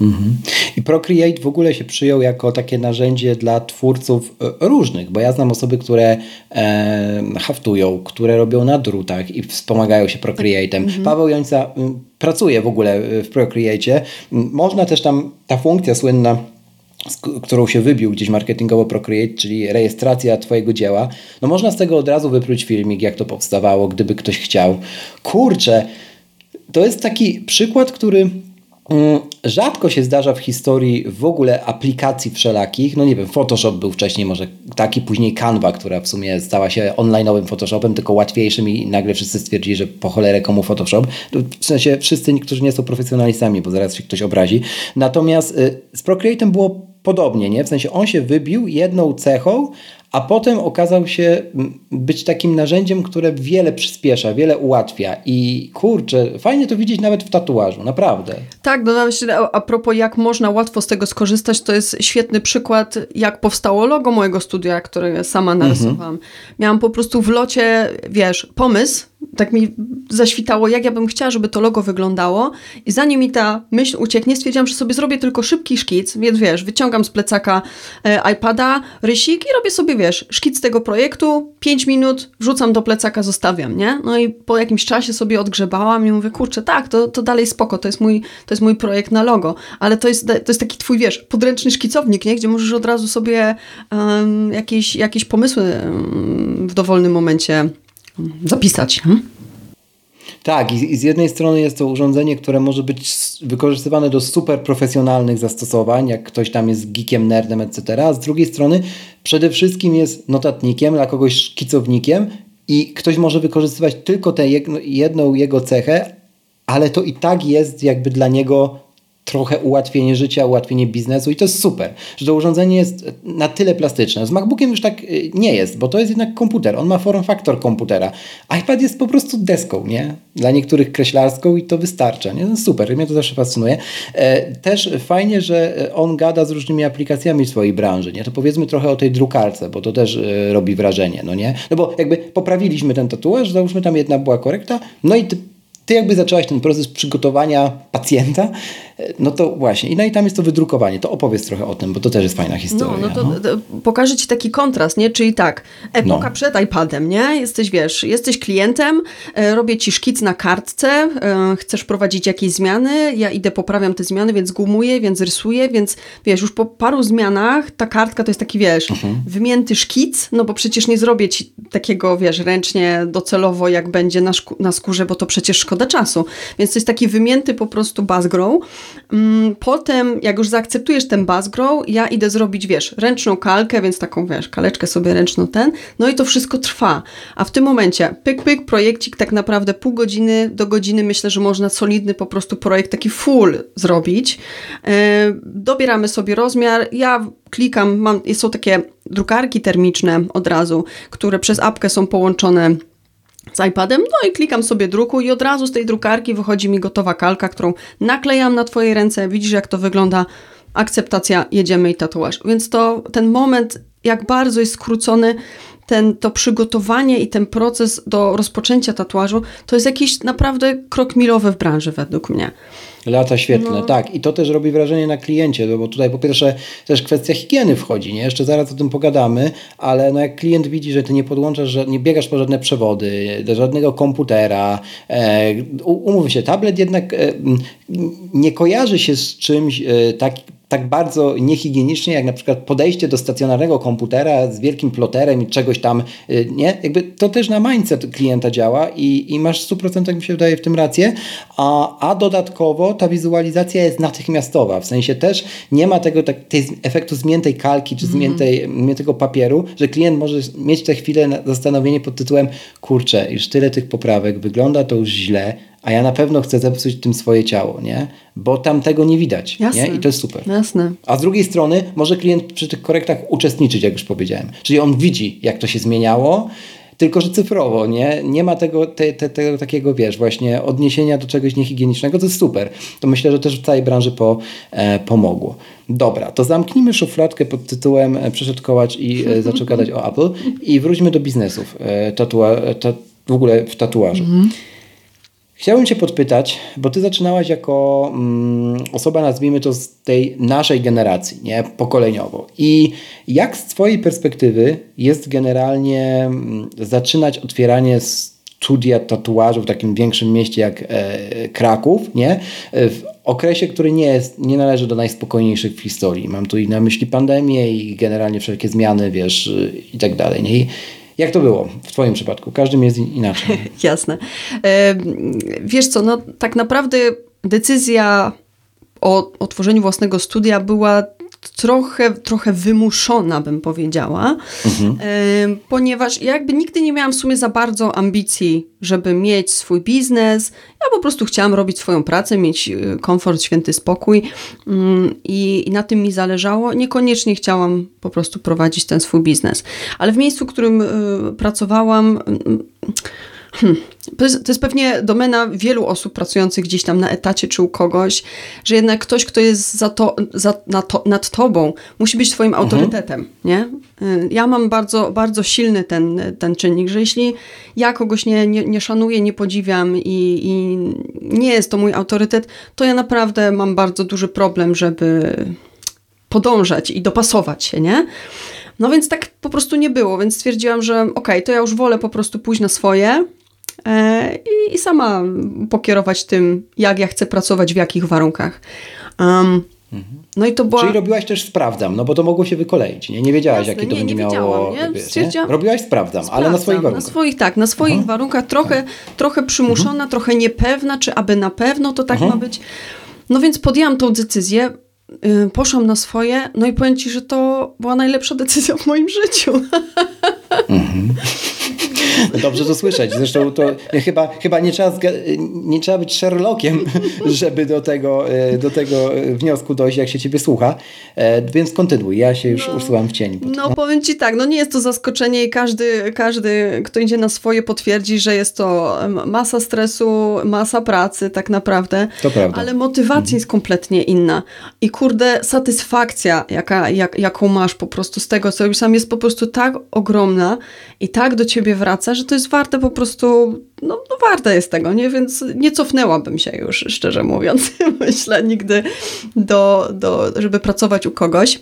Mhm. I Procreate w ogóle się przyjął jako takie narzędzie dla twórców e, różnych, bo ja znam osoby, które e, haftują, które robią na drutach i wspomagają się Procreate'em. Mhm. Paweł Jońca pracuje w ogóle w Procreate. Można też tam, ta funkcja słynna z którą się wybił gdzieś marketingowo Procreate, czyli rejestracja Twojego dzieła, no można z tego od razu wypróć filmik, jak to powstawało, gdyby ktoś chciał. Kurczę, to jest taki przykład, który rzadko się zdarza w historii w ogóle aplikacji wszelakich. No nie wiem, Photoshop był wcześniej może taki, później Canva, która w sumie stała się online'owym Photoshopem, tylko łatwiejszym i nagle wszyscy stwierdzili, że po cholerę komu Photoshop. W sensie wszyscy, którzy nie są profesjonalistami, bo zaraz się ktoś obrazi. Natomiast y, z Procreate'em było podobnie, nie? W sensie on się wybił jedną cechą, a potem okazał się być takim narzędziem, które wiele przyspiesza, wiele ułatwia i kurczę, fajnie to widzieć nawet w tatuażu, naprawdę. Tak, dodam się, a propos jak można łatwo z tego skorzystać, to jest świetny przykład, jak powstało logo mojego studia, które sama narysowałam. Mhm. Miałam po prostu w locie, wiesz, pomysł, tak mi zaświtało, jak ja bym chciała, żeby to logo wyglądało. I zanim mi ta myśl ucieknie, stwierdziłam, że sobie zrobię tylko szybki szkic, więc wiesz, wyciągam z plecaka e, iPada, rysik i robię sobie, wiesz, szkic tego projektu, 5 minut, wrzucam do plecaka, zostawiam, nie? No i po jakimś czasie sobie odgrzebałam i mówię, kurczę, tak, to, to dalej spoko, to jest, mój, to jest mój projekt na logo, ale to jest, to jest taki twój, wiesz, podręczny szkicownik, nie? Gdzie możesz od razu sobie um, jakieś, jakieś pomysły um, w dowolnym momencie zapisać. Hmm? Tak, i, z jednej strony jest to urządzenie, które może być wykorzystywane do super profesjonalnych zastosowań, jak ktoś tam jest geekiem, nerdem, etc., a z drugiej strony przede wszystkim jest notatnikiem, dla kogoś szkicownikiem i ktoś może wykorzystywać tylko tę jedną jego cechę, ale to i tak jest jakby dla niego trochę ułatwienie życia, ułatwienie biznesu i to jest super, że to urządzenie jest na tyle plastyczne. Z MacBookiem już tak y, nie jest, bo to jest jednak komputer, on ma form faktor komputera. iPad jest po prostu deską, nie? Dla niektórych kreślarską i to wystarcza, nie? No super, mnie to zawsze fascynuje. E, też fajnie, że on gada z różnymi aplikacjami swojej branży, nie? To powiedzmy trochę o tej drukarce, bo to też e, robi wrażenie, no nie? No bo jakby poprawiliśmy ten tatuaż, załóżmy tam jedna była korekta, no i ty, ty jakby zaczęłaś ten proces przygotowania pacjenta, no to właśnie. I, no i tam jest to wydrukowanie. To opowiedz trochę o tym, bo to też jest fajna historia. No, no to, no. to pokażę Ci taki kontrast, nie? Czyli tak, epoka no. przed iPadem, nie? Jesteś, wiesz, jesteś klientem, e, robię Ci szkic na kartce, e, chcesz prowadzić jakieś zmiany, ja idę, poprawiam te zmiany, więc gumuję, więc rysuję, więc wiesz, już po paru zmianach ta kartka to jest taki, wiesz, mhm. wymięty szkic, no bo przecież nie zrobię Ci takiego, wiesz, ręcznie, docelowo, jak będzie na, na skórze, bo to przecież szkoda czasu. Więc to jest taki wymięty po prostu Mm, potem, jak już zaakceptujesz ten buzz grow, ja idę zrobić, wiesz, ręczną kalkę, więc taką, wiesz, kaleczkę sobie ręczną ten, no i to wszystko trwa. A w tym momencie, pyk, pyk, projekcik tak naprawdę pół godziny do godziny, myślę, że można solidny po prostu projekt taki full zrobić. Yy, dobieramy sobie rozmiar, ja klikam, mam, są takie drukarki termiczne od razu, które przez apkę są połączone z iPadem, no i klikam sobie druku i od razu z tej drukarki wychodzi mi gotowa kalka, którą naklejam na Twoje ręce, widzisz jak to wygląda, akceptacja, jedziemy i tatuaż. Więc to ten moment, jak bardzo jest skrócony, ten, to przygotowanie i ten proces do rozpoczęcia tatuażu, to jest jakiś naprawdę krok milowy w branży według mnie. Lata świetlne, no. tak. I to też robi wrażenie na kliencie, no bo tutaj po pierwsze też kwestia higieny wchodzi, nie? Jeszcze zaraz o tym pogadamy, ale no jak klient widzi, że ty nie podłączasz, że nie biegasz po żadne przewody, do żadnego komputera, e, umówmy się, tablet jednak e, nie kojarzy się z czymś e, tak, tak bardzo niehigienicznie, jak na przykład podejście do stacjonarnego komputera z wielkim ploterem i czegoś tam, y, nie? Jakby to też na mindset klienta działa i, i masz w 100% mi się wydaje w tym rację, a, a dodatkowo ta wizualizacja jest natychmiastowa, w sensie też nie ma tego tak, tej efektu zmiętej kalki czy zmiętej, mm. zmiętego papieru, że klient może mieć tę chwilę na zastanowienie pod tytułem kurczę, już tyle tych poprawek, wygląda to już źle, a ja na pewno chcę zepsuć tym swoje ciało, nie? Bo tam tego nie widać, Jasne. nie? I to jest super. Jasne. A z drugiej strony może klient przy tych korektach uczestniczyć, jak już powiedziałem. Czyli on widzi, jak to się zmieniało, tylko że cyfrowo, nie? Nie ma tego, te, te, tego takiego, wiesz, właśnie odniesienia do czegoś niehigienicznego, to jest super. To myślę, że też w całej branży po, e, pomogło. Dobra, to zamknijmy szufladkę pod tytułem e, Przeszedł kołacz i e, zaczął gadać o Apple i wróćmy do biznesów, e, tatua, ta, w ogóle w tatuażu. Mhm. Chciałbym Cię podpytać, bo Ty zaczynałaś jako mm, osoba, nazwijmy to z tej naszej generacji, nie? pokoleniowo. I jak z Twojej perspektywy jest generalnie mm, zaczynać otwieranie studia tatuażu w takim większym mieście jak e, Kraków, nie? w okresie, który nie, jest, nie należy do najspokojniejszych w historii. Mam tu i na myśli pandemię i generalnie wszelkie zmiany, wiesz, i tak dalej. Nie? I jak to było w Twoim przypadku? Każdym jest inaczej. Jasne. Wiesz co, no tak naprawdę decyzja o otworzeniu własnego studia była trochę, trochę wymuszona, bym powiedziała, mhm. e, ponieważ jakby nigdy nie miałam w sumie za bardzo ambicji, żeby mieć swój biznes. Ja po prostu chciałam robić swoją pracę, mieć e, komfort, święty spokój mm, i, na tym mi zależało. Niekoniecznie chciałam po prostu prowadzić ten swój biznes. Ale w miejscu, w którym y, pracowałam, y, Hmm. To, jest, to jest pewnie domena wielu osób pracujących gdzieś tam na etacie czy u kogoś, że jednak ktoś, kto jest za to, za, na to, nad tobą, musi być twoim mhm. autorytetem, nie? Y, ja mam bardzo, bardzo silny ten, ten czynnik, że jeśli ja kogoś nie, nie, nie szanuję, nie podziwiam i, i nie jest to mój autorytet, to ja naprawdę mam bardzo duży problem, żeby podążać i dopasować się, nie? No więc tak po prostu nie było, więc stwierdziłam, że okej, okay, to ja już wolę po prostu pójść na swoje, i, i, sama pokierować tym, jak ja chcę pracować, w jakich warunkach. Um, no i to była... Czyli robiłaś też sprawdzam, no bo to mogło się wykoleić, nie? Nie wiedziałaś, Jasne, jakie to nie, będzie nie miało... Nie? Wiesz, nie? Robiłaś sprawdzam, sprawdzam, ale na swoich warunkach. Na swoich, tak, na swoich uh -huh. warunkach, trochę, trochę przymuszona, mhm. trochę niepewna, czy aby na pewno to tak -huh. ma mhm. być. No więc podjęłam tą decyzję, yy, poszłam na swoje, no i powiem Ci, że to była najlepsza decyzja w moim życiu. Mhm. Dobrze to słyszeć. Zresztą to chyba, chyba nie, trzeba nie trzeba być Sherlockiem, żeby do tego, e, do tego wniosku dojść, jak się ciebie słucha. E, więc kontynuuj. Ja się już no, usuwam w cień. No, no powiem ci tak, no nie jest to zaskoczenie i każdy, każdy, kto idzie na swoje potwierdzi, że jest to masa stresu, masa pracy tak naprawdę. To prawda. Ale motywacja mhm. jest kompletnie inna. I kurde, satysfakcja, jaka, jak, jaką masz po prostu z tego, co robisz sam, jest po prostu tak ogromna i tak do ciebie wraca, że to jest warte po prostu, no, no warte jest tego, nie? Więc nie cofnęłabym się już, szczerze mówiąc, myślę, nigdy do, do, żeby pracować u kogoś.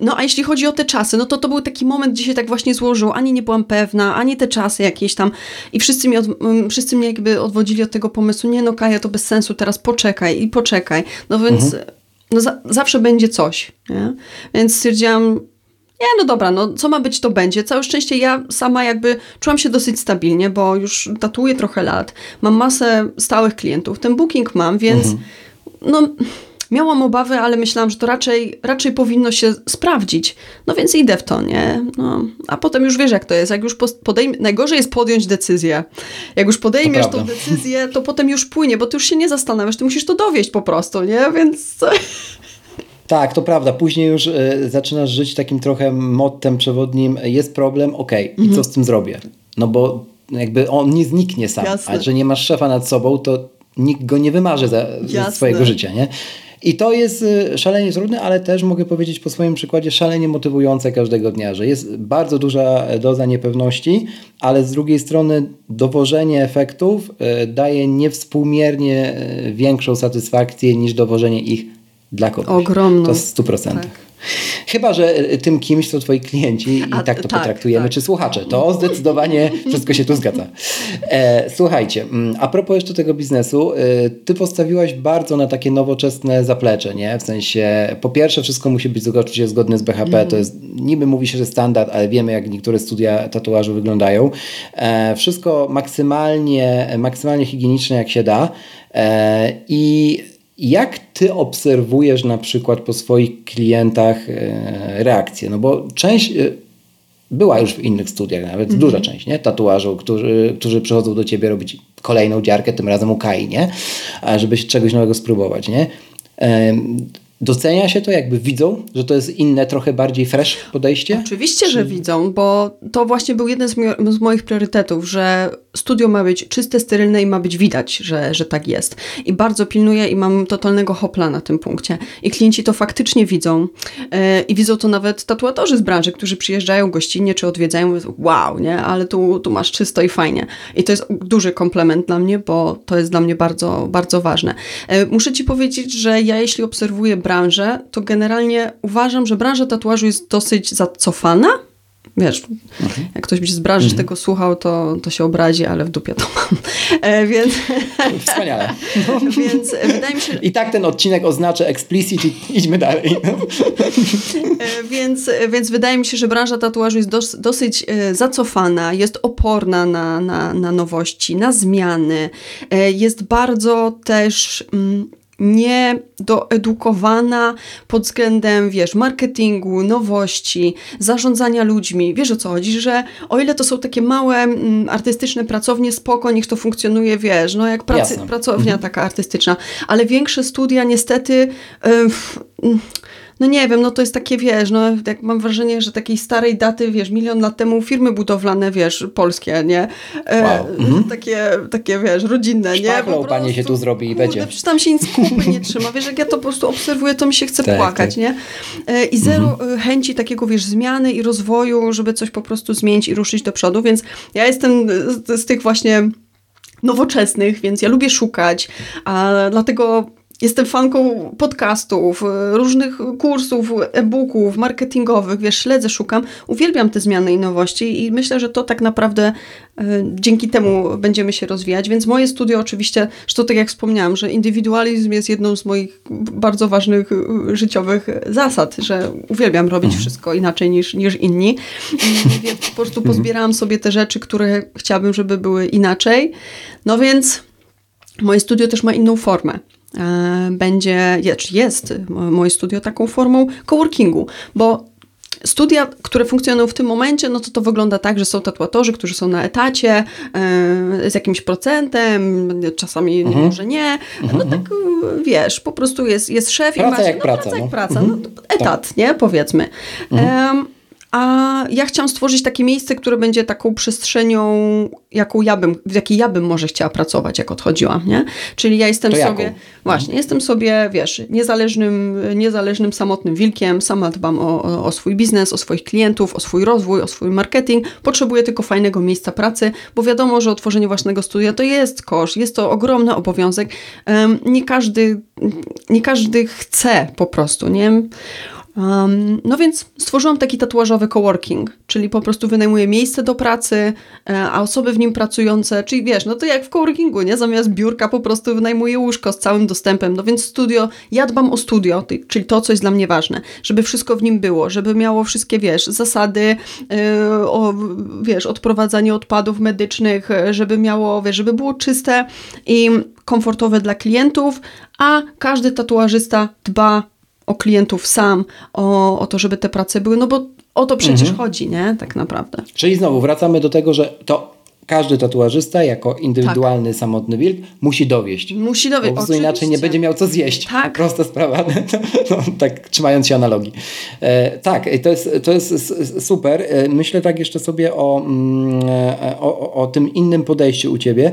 No a jeśli chodzi o te czasy, no to to był taki moment, gdzie się tak właśnie złożyło, ani nie byłam pewna, ani te czasy jakieś tam i wszyscy, mi od, wszyscy mnie jakby odwodzili od tego pomysłu, nie no Kaja, to bez sensu, teraz poczekaj i poczekaj. No więc mhm. no, za, zawsze będzie coś, nie? Więc stwierdziłam, nie, no dobra, no co ma być, to będzie. Całe szczęście ja sama jakby czułam się dosyć stabilnie, bo już tatuję trochę lat, mam masę stałych klientów, ten booking mam, więc mhm. no miałam obawy, ale myślałam, że to raczej, raczej powinno się sprawdzić. No więc idę w to, nie? No, a potem już wiesz, jak to jest. Jak już podejm- najgorzej jest podjąć decyzję. Jak już podejmiesz tą decyzję, to potem już płynie, bo ty już się nie zastanawiasz, ty musisz to dowieść po prostu, nie? Więc... Tak, to prawda. Później już y, zaczynasz żyć takim trochę mottem przewodnim. Jest problem, okej, okay. i co mhm. z tym zrobię? No bo jakby on nie zniknie sam, Jasne. a że nie masz szefa nad sobą, to nikt go nie wymarzy za, za swojego życia, nie? I to jest y, szalenie trudne, ale też mogę powiedzieć po swoim przykładzie szalenie motywujące każdego dnia, że jest bardzo duża doza niepewności, ale z drugiej strony dowożenie efektów daje niewspółmiernie większą satysfakcję niż dowożenie ich dla kogoś. Ogromną. To jest 100%. Tak. Chyba, że e, tym kimś są twoi klienci i A, tak to tak, potraktujemy, tak. czy słuchacze. To zdecydowanie wszystko się tu zgadza. E, słuchajcie, mm, a propos jeszcze tego biznesu, e, ty postawiłaś bardzo na takie nowoczesne zaplecze, nie? W sensie, po pierwsze wszystko musi być oczywiście zgodne z BHP, mm. to jest, niby mówi się, że standard, ale wiemy jak niektóre studia tatuażu wyglądają. E, wszystko maksymalnie, maksymalnie higieniczne jak się da e, i jak ty obserwujesz na przykład po swoich klientach e, reakcje? No bo część e, była już w innych studiach, nawet mm -hmm. duża część, nie? Tatuażu, którzy, którzy przychodzą do ciebie robić kolejną dziarkę, tym razem u Kai, nie? Żeby czegoś nowego spróbować, nie? Docenia się to, jakby widzą, że to jest inne, trochę bardziej fresh podejście? Oczywiście, Czy... że widzą, bo to właśnie był jeden z, mi z, moich priorytetów, że studio ma być czyste, sterylne i ma być widać, że, że tak jest. I bardzo pilnuję i mam totalnego hopla na tym punkcie. I klienci to faktycznie widzą. Yy, I widzą to nawet tatuatorzy z branży, którzy przyjeżdżają gościnnie czy odwiedzają, mówią, wow, nie, ale tu, tu masz czysto i fajnie. I to jest duży komplement dla mnie, bo to jest dla mnie bardzo, bardzo ważne. Yy, muszę Ci powiedzieć, że ja jeśli obserwuję branżę, branżę, to generalnie uważam, że branża tatuażu jest dosyć zacofana. Wiesz, mhm. jak ktoś by z branży mhm. tego słuchał, to, to się obrazi, ale w dupie to mam. E, więc... Wspaniale. więc e, wydaje mi się... I tak ten odcinek oznacza explicit i idźmy dalej. e, więc, więc wydaje mi się, że branża tatuażu jest dos, dosyć e, zacofana, jest oporna na, na, na nowości, na zmiany. E, jest bardzo też... Mm, niedoedukowana pod względem, wiesz, marketingu, nowości, zarządzania ludźmi. Wiesz o co chodzi, że o ile to są takie małe mm, artystyczne pracownie, spoko, niech to funkcjonuje, wiesz, no jak pracy, pracownia mhm. taka artystyczna, ale większe studia niestety... Yy, no nie wiem, no to jest takie, wiesz, no jak mam wrażenie, że takiej starej daty, wiesz, milion lat temu firmy budowlane, wiesz, polskie, nie? E, wow. Mhm. Takie, takie, wiesz, rodzinne, nie? Po panie się tu zrobi i będzie. Przecież tam się nic kupy nie trzyma, wiesz, jak ja to po prostu obserwuję, to mi się chce tak, płakać, tak. nie? E, I zero mhm. E, chęci takiego, wiesz, zmiany i rozwoju, żeby coś po prostu zmienić i ruszyć do przodu, więc ja jestem z, z tych właśnie nowoczesnych, więc ja lubię szukać, a dlatego Jestem fanką podcastów, e, różnych kursów, e-booków, marketingowych, wiesz, śledzę, szukam. Uwielbiam te zmiany i nowości i myślę, że to tak naprawdę e, dzięki temu będziemy się rozwijać. Więc moje studio oczywiście, że tak jak wspomniałam, że indywidualizm jest jedną z moich bardzo ważnych e, życiowych zasad, że uwielbiam robić mhm. wszystko inaczej niż, niż inni. Więc po prostu pozbierałam sobie te rzeczy, które chciałabym, żeby były inaczej. No więc moje studio też ma inną formę. E, będzie, jest moje studio taką formą coworkingu, bo studia, które funkcjonują w tym momencie, no to to wygląda tak, że są tatuatorzy, którzy są na etacie e, z jakimś procentem, czasami mhm. może nie. No mhm. tak wiesz, po prostu jest, jest szef praca i masz, jak no, praca, praca no. jak praca, no, mhm. etat, tak. nie, powiedzmy. Mhm. A ja chciałam stworzyć takie miejsce, które będzie taką przestrzenią, jaką ja bym, w jakiej ja bym może chciała pracować, jak odchodziłam, nie? Czyli ja jestem to sobie, jaką? właśnie, mhm. jestem sobie, wiesz, niezależnym, niezależnym, samotnym wilkiem, sama dbam o, o swój biznes, o swoich klientów, o swój rozwój, o swój marketing. Potrzebuję tylko fajnego miejsca pracy, bo wiadomo, że otworzenie własnego studia to jest kosz, jest to ogromny obowiązek. Nie każdy, nie każdy chce po prostu, nie? Um, no więc stworzyłam taki tatuażowy coworking, czyli po prostu wynajmuję miejsce do pracy, e, a osoby w nim pracujące, czyli wiesz, no to jak w coworkingu, nie? Zamiast biurka po prostu wynajmuję łóżko z całym dostępem. No więc studio, ja dbam o studio, czyli to, co jest dla mnie ważne, żeby wszystko w nim było, żeby miało wszystkie, wiesz, zasady, yy, o, wiesz, odprowadzanie odpadów medycznych, żeby miało, wiesz, żeby było czyste i komfortowe dla klientów, a każdy tatuażysta dba o klientów sam, o, o to, żeby te prace były, no bo o to przecież mhm. chodzi, nie? Tak naprawdę. Czyli znowu wracamy do tego, że to każdy tatuażysta jako indywidualny, tak. samotny wilk musi dowieść. Musi dowieść, Bo inaczej nie będzie miał co zjeść. Tak. Prosta sprawa. No, tak trzymając się analogii. E, tak, to jest, to jest super. E, myślę tak jeszcze sobie o, mm, e, o, o tym innym podejściu u Ciebie.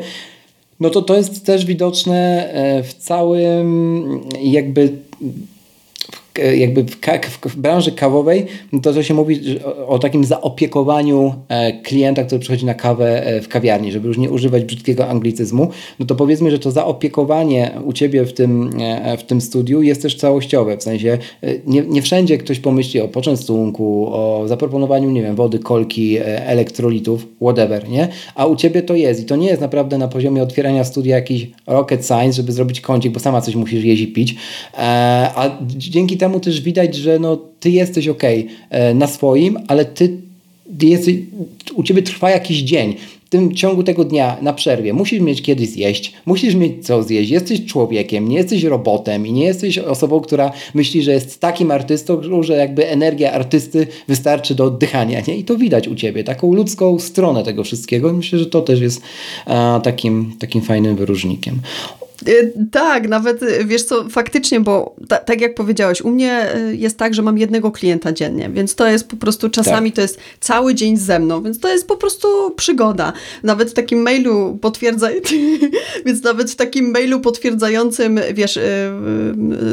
No to to jest też widoczne e, w całym jakby jakby w, w, branży kawowej, no to, to się mówi o, takim zaopiekowaniu e, klienta, który przychodzi na kawę e, w kawiarni, żeby już nie używać brzydkiego anglicyzmu, no to powiedzmy, że to zaopiekowanie u Ciebie w tym, e, w tym studiu jest też całościowe, w sensie nie, nie wszędzie ktoś pomyśli o poczęstunku, o zaproponowaniu, nie wiem, wody, kolki, elektrolitów, whatever, nie? A u Ciebie to jest i to nie jest naprawdę na poziomie otwierania studia jakiś rocket science, żeby zrobić kącik, bo sama coś musisz i pić, a dzięki temu też widać, że no, ty jesteś ok na swoim, ale ty jesteś, u ciebie trwa jakiś dzień. W tym ciągu tego dnia na przerwie musisz mieć kiedy zjeść, musisz mieć co zjeść. Jesteś człowiekiem, nie jesteś robotem i nie jesteś osobą, która myśli, że jest takim artystą, że jakby energia artysty wystarczy do oddychania. Nie? I to widać u ciebie, taką ludzką stronę tego wszystkiego. I myślę, że to też jest a, takim, takim fajnym wyróżnikiem. Y, tak, nawet y, wiesz co, faktycznie, bo ta, tak jak powiedziałeś, u mnie y, jest tak, że mam jednego klienta dziennie, więc to jest po prostu czasami tak. to jest cały dzień ze mną, więc to jest po prostu przygoda. Nawet w takim mailu potwierdza, więc nawet w takim mailu potwierdzającym, wiesz,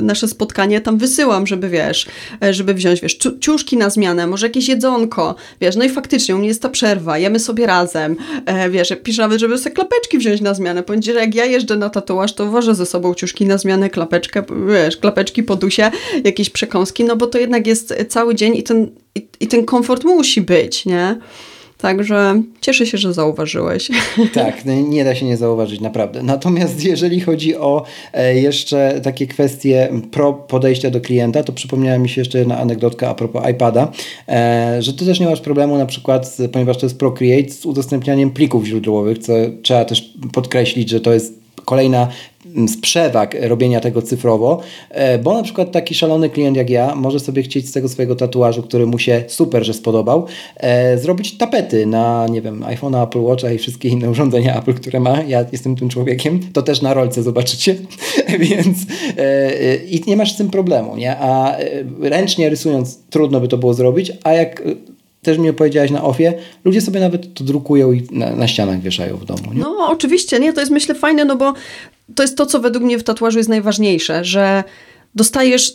nasze spotkanie tam wysyłam, żeby wiesz, żeby wziąć, wiesz, ciuszki na zmianę, może jakieś jedzonko, wiesz, no i faktycznie u mnie jest ta przerwa, jemy sobie razem, e, wiesz, piszę nawet, żeby sobie klapeczki wziąć na zmianę, powiem że jak ja jeżdżę na tatuaż, to wożę ze sobą ciuszki na zmianę, klapeczkę, wiesz, klapeczki po dusie, jakieś przekąski, no bo to jednak jest cały dzień i ten, i, i ten komfort musi być, nie? Także cieszę się, że zauważyłeś. Tak, no nie da się nie zauważyć, naprawdę. Natomiast jeżeli chodzi o e, jeszcze takie kwestie pro podejścia do klienta, to przypomniała mi się jeszcze jedna anegdotka a propos iPada, e, że ty też nie masz problemu na przykład, ponieważ to jest Procreate, z udostępnianiem plików źródłowych, co trzeba też podkreślić, że to jest kolejna z przewag robienia tego cyfrowo, e, bo na przykład taki szalony klient jak ja może sobie chcieć z tego swojego tatuażu, który mu się super, że spodobał, e, zrobić tapety na, nie wiem, iPhone'a, Apple Watcha i wszystkie inne urządzenia Apple, które ma. Ja jestem tym człowiekiem, to też na rolce zobaczycie, więc e, i nie masz z tym problemu, nie? A ręcznie rysując trudno by to było zrobić, a jak też mi opowiedziałaś na ofie, ludzie sobie nawet to drukują i na, na ścianach wieszają w domu. Nie? No oczywiście, nie, to jest myślę fajne, no bo to jest to, co według mnie w tatuażu jest najważniejsze, że dostajesz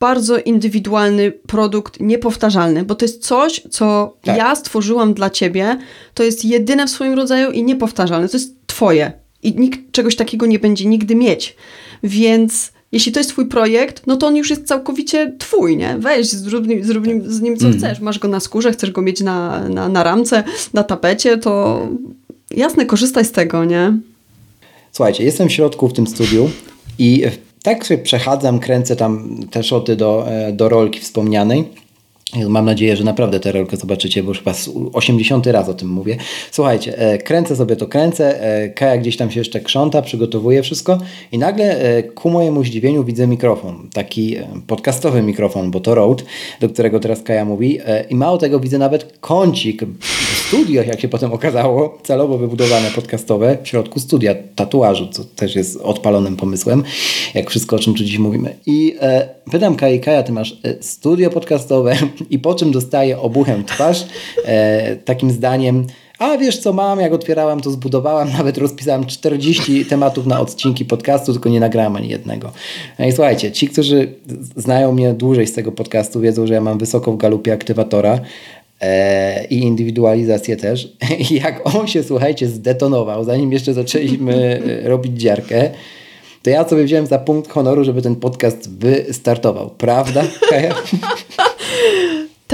bardzo indywidualny produkt, niepowtarzalny, bo to jest coś, co tak. ja stworzyłam dla ciebie, to jest jedyne w swoim rodzaju i niepowtarzalne, to jest twoje i nikt czegoś takiego nie będzie nigdy mieć, więc jeśli to jest twój projekt, no to on już jest całkowicie twój, nie? Weź, zrób, zrób z nim co mm. chcesz. Masz go na skórze, chcesz go mieć na, na, na ramce, na tapecie, to jasne, korzystaj z tego, nie? Słuchajcie, jestem w środku w tym studiu i tak sobie przechadzam, kręcę tam te szoty do, e, do rolki wspomnianej Mam nadzieję, że naprawdę tę rolkę zobaczycie, bo już chyba 80 raz o tym mówię. Słuchajcie, e, kręcę sobie to, kręcę, e, Kaja gdzieś tam się jeszcze krząta, przygotowuje wszystko i nagle e, ku mojemu zdziwieniu widzę mikrofon, taki podcastowy mikrofon, bo to Rode, do którego teraz Kaja mówi i mało tego widzę nawet kącik w studiach, jak się potem okazało, celowo wybudowane podcastowe w środku studia tatuażu, co też jest odpalonym pomysłem, jak wszystko o czym tu dziś mówimy. I pytam Kaja, Kaja, ty masz studio podcastowe, i po czym dostaję obuchem twarz e, takim zdaniem a wiesz co mam, jak otwierałam to zbudowałam, nawet rozpisałam 40 tematów na odcinki podcastu, tylko nie nagrałam ani jednego. No i słuchajcie, ci, którzy znają mnie dłużej z tego podcastu wiedzą, że ja mam wysoko w galupie aktywatora e, i indywidualizację też. I jak on się, słuchajcie, zdetonował, zanim jeszcze zaczęliśmy e, robić dziarkę, to ja sobie wziąłem za punkt honoru, żeby ten podcast wystartował. Prawda, Kaja?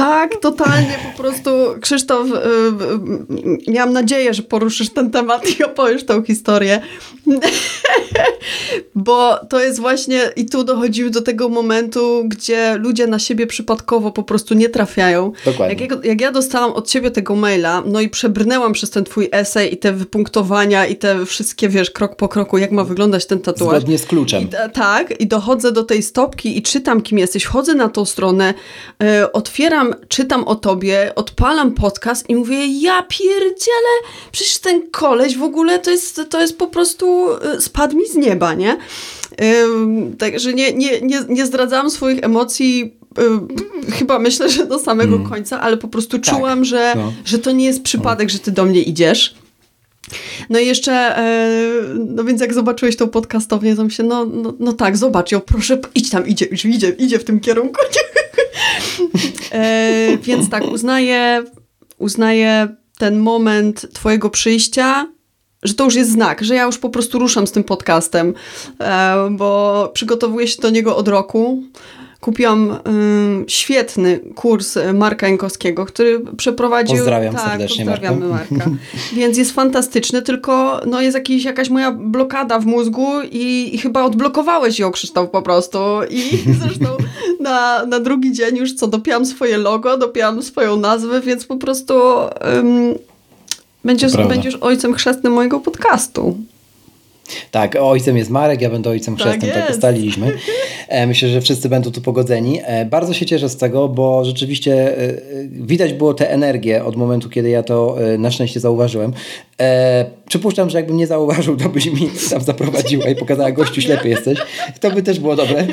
Tak, totalnie po prostu Krzysztof, yy, miałam nadzieję, że poruszysz ten temat i opowiesz tą historię, bo to jest właśnie i tu dochodziły do tego momentu, gdzie ludzie na siebie przypadkowo po prostu nie trafiają. Dokładnie. Jak, jak ja dostałam od ciebie tego maila, no i przebrnęłam przez ten twój esej i te wypunktowania i te wszystkie, wiesz, krok po kroku, jak ma wyglądać ten tatuaż. Zgodnie z kluczem. I, tak, i dochodzę do tej stopki i czytam, kim jesteś, wchodzę na tą stronę, yy, otwieram czytam, o tobie, odpalam podcast i mówię, ja pierdzielę, przecież ten koleś w ogóle to jest, to jest po prostu, y, spadł mi z nieba, nie? Także nie, nie, nie, nie zdradzałam swoich emocji chyba myślę, że do samego mm. końca, ale po prostu tak, czułam, że, no. że to nie jest przypadek, że ty do mnie idziesz. No i jeszcze, e, no więc jak zobaczyłeś tą podcastownię, to myślę, no, no, no tak, zobacz ją, proszę, idź tam, idzie, już idzie, idzie w tym kierunku. E, więc tak, uznaję, uznaję ten moment twojego przyjścia, że to już jest znak, że ja już po prostu ruszam z tym podcastem, e, bo przygotowuję się do niego od roku. Kupiłam y, świetny kurs Marka Jankowskiego, który przeprowadził... Pozdrawiam tak, serdecznie pozdrawiamy Marka. Marka. Więc jest fantastyczny, tylko no, jest jakiś, jakaś moja blokada w mózgu i, i chyba odblokowałeś ją, Krzysztof, po prostu. I zresztą na, na drugi dzień już co, dopiłam swoje logo, dopiłam swoją nazwę, więc po prostu... Będziesz, będziesz ojcem chrzestnym mojego podcastu. Tak, ojcem jest Marek, ja będę ojcem tak chrzestnym, tak ustaliliśmy. E, myślę, że wszyscy będą tu pogodzeni. E, bardzo się cieszę z tego, bo rzeczywiście e, widać było tę energię od momentu, kiedy ja to na szczęście zauważyłem. Przypuszczam, że jakbym nie zauważył, to byś mi tam zaprowadziła i pokazała, gościu ślepy jesteś. To by też było dobre.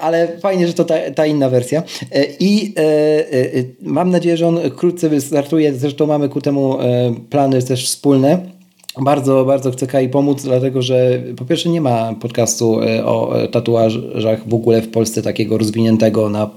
Ale fajnie, że to ta, ta inna wersja. I mam nadzieję, że on wkrótce wystartuje. Zresztą mamy ku temu plany też wspólne bardzo, bardzo chcę Kai pomóc, dlatego że po pierwsze nie ma podcastu e, o e, tatuażach w ogóle w Polsce takiego rozwiniętego na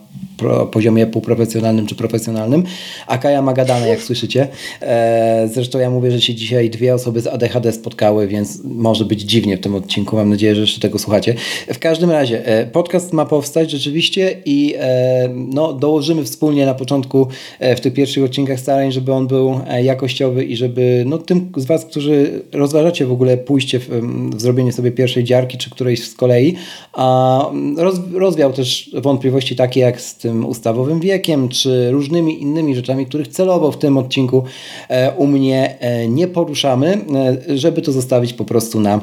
poziomie półprofesjonalnym czy profesjonalnym, a Kaja ma gadane, jak słyszycie. E, zresztą ja mówię, że się dzisiaj dwie osoby z ADHD spotkały, więc może być dziwnie w tym odcinku. Mam nadzieję, że jeszcze tego słuchacie. W każdym razie, e, podcast ma powstać rzeczywiście i e, no, dołożymy wspólnie na początku w tych pierwszych odcinkach starań, żeby on był jakościowy i żeby no, tym z Was, którzy rozważacie w ogóle pójście w, w zrobienie sobie pierwszej dziarki czy którejś z kolei, a roz, rozwiał też wątpliwości takie jak z tym tym ustawowym wiekiem, czy różnymi innymi rzeczami, których celowo w tym odcinku e, u mnie e, nie poruszamy, e, żeby to zostawić po prostu na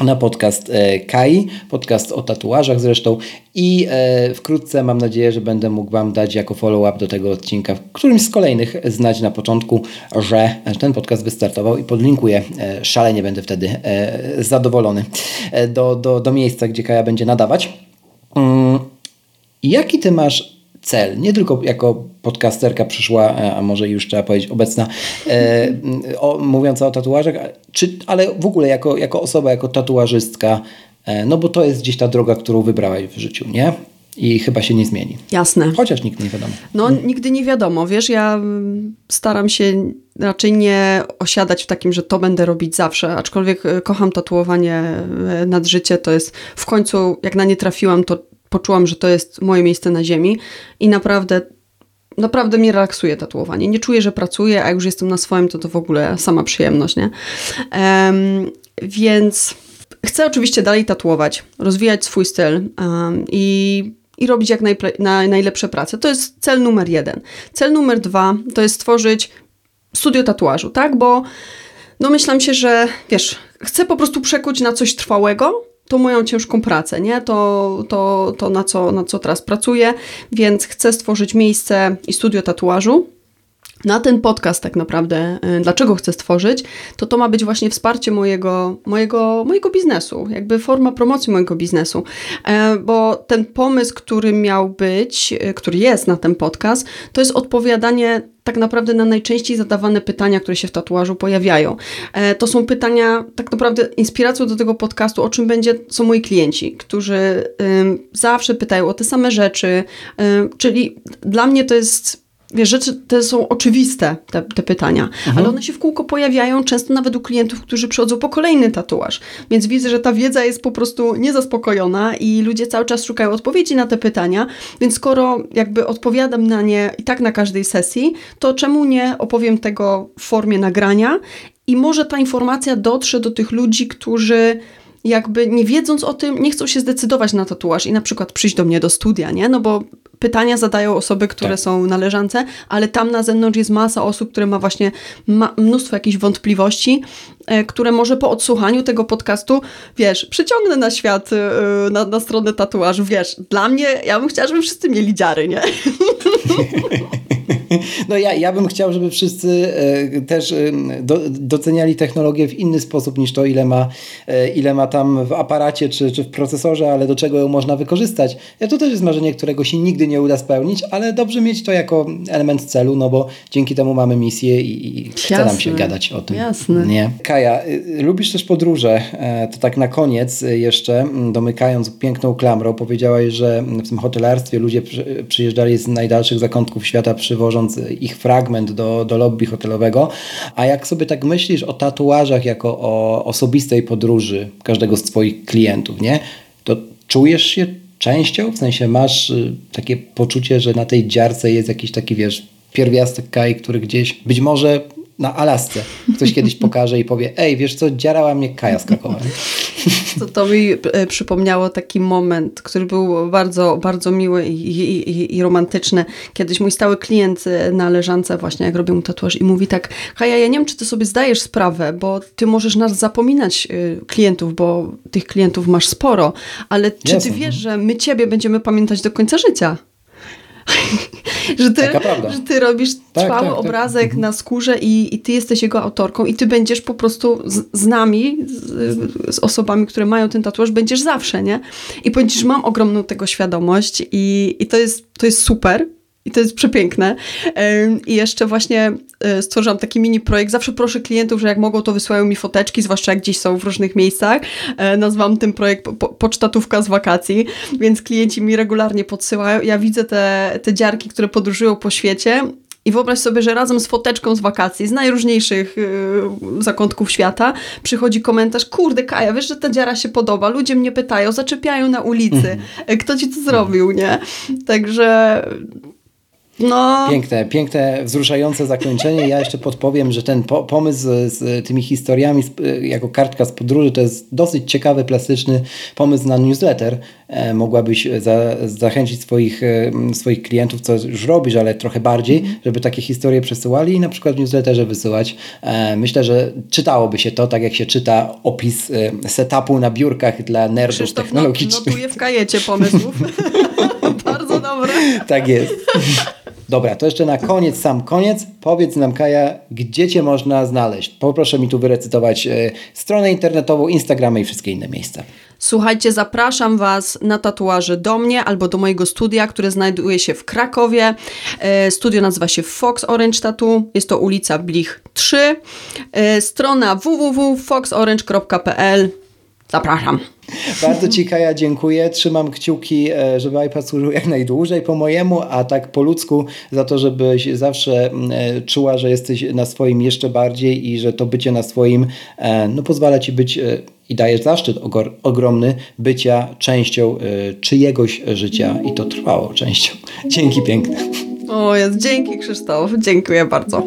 na podcast Kai, podcast o tatuażach zresztą i wkrótce mam nadzieję, że będę mógł Wam dać jako follow-up do tego odcinka, w którymś z kolejnych znać na początku, że ten podcast wystartował i podlinkuję. Szalenie będę wtedy zadowolony do, do, do miejsca, gdzie Kaja będzie nadawać. Mm, jaki Ty masz cel, nie tylko jako podcasterka przyszła, e, a może już trzeba powiedzieć obecna, e, o, mówiąca o tatuażach, czy, ale w ogóle jako, jako osoba, jako tatuażystka, e, no bo to jest gdzieś ta droga, którą wybrałaś w życiu, nie? I chyba się nie zmieni. Jasne. Chociaż nigdy nie wiadomo. No, nigdy nie wiadomo. Wiesz, ja staram się raczej nie osiadać w takim, że to będę robić zawsze, aczkolwiek e, kocham tatuowanie nad życie. To jest w końcu, jak na nie trafiłam, to poczułam, że to jest moje miejsce na ziemi i naprawdę naprawdę mnie relaksuje tatuowanie. Nie czuję, że pracuję, a już jestem na swoim, to to w ogóle sama przyjemność, nie? Um, więc chcę oczywiście dalej tatuować, rozwijać swój styl um, i, i robić jak na, najlepsze prace. To jest cel numer jeden. Cel numer dwa to jest stworzyć studio tatuażu, tak? Bo myślałam się, że wiesz, chcę po prostu przekuć na coś trwałego, tą moją ciężką pracę, nie? To, to, to na, co, na co teraz pracuję, więc chcę stworzyć miejsce i studio tatuażu. Na ten podcast tak naprawdę, y, dlaczego chcę stworzyć, to to ma być właśnie wsparcie mojego, mojego, mojego biznesu, jakby forma promocji mojego biznesu, e, bo ten pomysł, który miał być, y, który jest na ten podcast, to jest odpowiadanie tak naprawdę na najczęściej zadawane pytania, które się w tatuażu pojawiają. E, to są pytania, tak naprawdę inspiracją do tego podcastu, o czym będzie, są moi klienci, którzy zawsze pytają o te same rzeczy, czyli dla mnie to jest wiesz, rzeczy te są oczywiste, te, te pytania, mhm. ale one się w kółko pojawiają często nawet u klientów, którzy przychodzą po kolejny tatuaż. Więc widzę, że ta wiedza jest po prostu niezaspokojona i ludzie cały czas szukają odpowiedzi na te pytania, więc skoro jakby odpowiadam na nie i tak na każdej sesji, to czemu nie opowiem tego w formie nagrania i może ta informacja dotrze do tych ludzi, którzy jakby nie wiedząc o tym, nie chcą się zdecydować na tatuaż i na przykład przyjść do mnie do studia, nie? No bo pytania zadają osoby, które tak. są na leżance, ale tam na zewnątrz jest masa osób, które ma właśnie ma mnóstwo jakichś wątpliwości, e, które może po odsłuchaniu tego podcastu, wiesz, przyciągnę na świat, e, na, na stronę tatuażu, wiesz, dla mnie, ja bym chciała, żeby wszyscy mieli dziary, nie? No ja, ja bym chciał, żeby wszyscy e, też e, do, doceniali technologię w inny sposób niż to, ile ma, e, ile ma tam w aparacie czy, czy w procesorze, ale do czego ją można wykorzystać. Ja to też jest marzenie, którego się nigdy nie uda spełnić, ale dobrze mieć to jako element celu, no bo dzięki temu mamy misję i, i chce nam się gadać o tym. Jasne. Nie. Kaja, y, lubisz też podróże. To tak na koniec y, jeszcze, domykając piękną klamrą, powiedziałaś, że w tym hotelarstwie ludzie przy- przyjeżdżali z najdalszych zakątków świata, przywożąc ich fragment do, do lobby hotelowego. A jak sobie tak myślisz o tatuażach jako o osobistej podróży każdego z Twoich klientów, nie? To czujesz się częścią? W sensie masz y, takie poczucie, że na tej dziarce jest jakiś taki, wiesz, pierwiastek Kai, który gdzieś, być może na Alasce ktoś kiedyś pokaże i powie, ej, wiesz co, dziarała mnie Kaja skakowa. To, to mi e, przypomniało taki moment, który był bardzo, bardzo miły i, i, i, i romantyczny. Kiedyś mój stały klient e, na leżance właśnie, jak robię mu tatuaż i mówi tak, Kaja, ja nie wiem, czy ty sobie zdajesz sprawę, bo ty możesz nas zapominać e, klientów, bo tych klientów masz sporo, ale czy Jasne. ty wiesz, że my ciebie będziemy pamiętać do końca życia? że, ty, że ty robisz Tak, trwały tak, tak. obrazek na skórze i, i ty jesteś jego autorką i ty będziesz po prostu z, z nami, z, z osobami, które mają ten tatuaż, będziesz zawsze, nie? I powiedzisz, mam ogromną tego świadomość i, i to, jest, to jest super. I to jest przepiękne. I jeszcze właśnie y, stworzyłam taki mini projekt. Zawsze proszę klientów, że jak mogą, to wysyłają mi foteczki, zwłaszcza jak gdzieś są w różnych miejscach. E, Nazwałam ten projekt po, po, pocztatówka z wakacji, więc klienci mi regularnie podsyłają. Ja widzę te, te dziarki, które podróżują po świecie i wyobraź sobie, że razem z foteczką z wakacji, z najróżniejszych yy, zakątków świata, przychodzi komentarz, kurde Kaja, wiesz, że ta dziara się podoba, ludzie mnie pytają, zaczepiają na ulicy, E, kto ci to zrobił, nie? Także no... Piękne, piękne, wzruszające zakończenie. Ja jeszcze podpowiem, że ten po pomysł z, z tymi historiami z, jako kartka z podróży to jest dosyć ciekawy, plastyczny pomysł na newsletter. E, mogłabyś za, zachęcić swoich, e, swoich klientów, co już robisz, ale trochę bardziej, żeby takie historie przesyłali i na przykład w newsletterze wysyłać. E, myślę, że czytałoby się to, tak jak się czyta opis e, setupu na biurkach dla nerdów Krzysztof no, technologicznych. notuje w kajecie pomysłów. Dobre. Tak jest. Dobra, to jeszcze na koniec, sam koniec. Powiedz nam, Kaja, gdzie Cię można znaleźć? Poproszę mi tu wyrecytować e, stronę internetową, Instagramy i wszystkie inne miejsca. Słuchajcie, zapraszam Was na tatuaże do mnie albo do mojego studia, które znajduje się w Krakowie. E, Studio nazywa się Fox Orange Tattoo. Jest to ulica Blich 3. E, Strona www.foxorange.pl Zapraszam. Bardzo Ci, Kaja, dziękuję. Trzymam kciuki, e, żeby iPad służył jak najdłużej po mojemu, a tak po ludzku za to, żebyś zawsze e, czuła, że jesteś na swoim jeszcze bardziej i że to bycie na swoim e, no, pozwala Ci być i daje zaszczyt ogromny bycia częścią czyjegoś życia i to trwało częścią. Dzięki piękne. O jest, dzięki Krzysztof, dziękuję bardzo.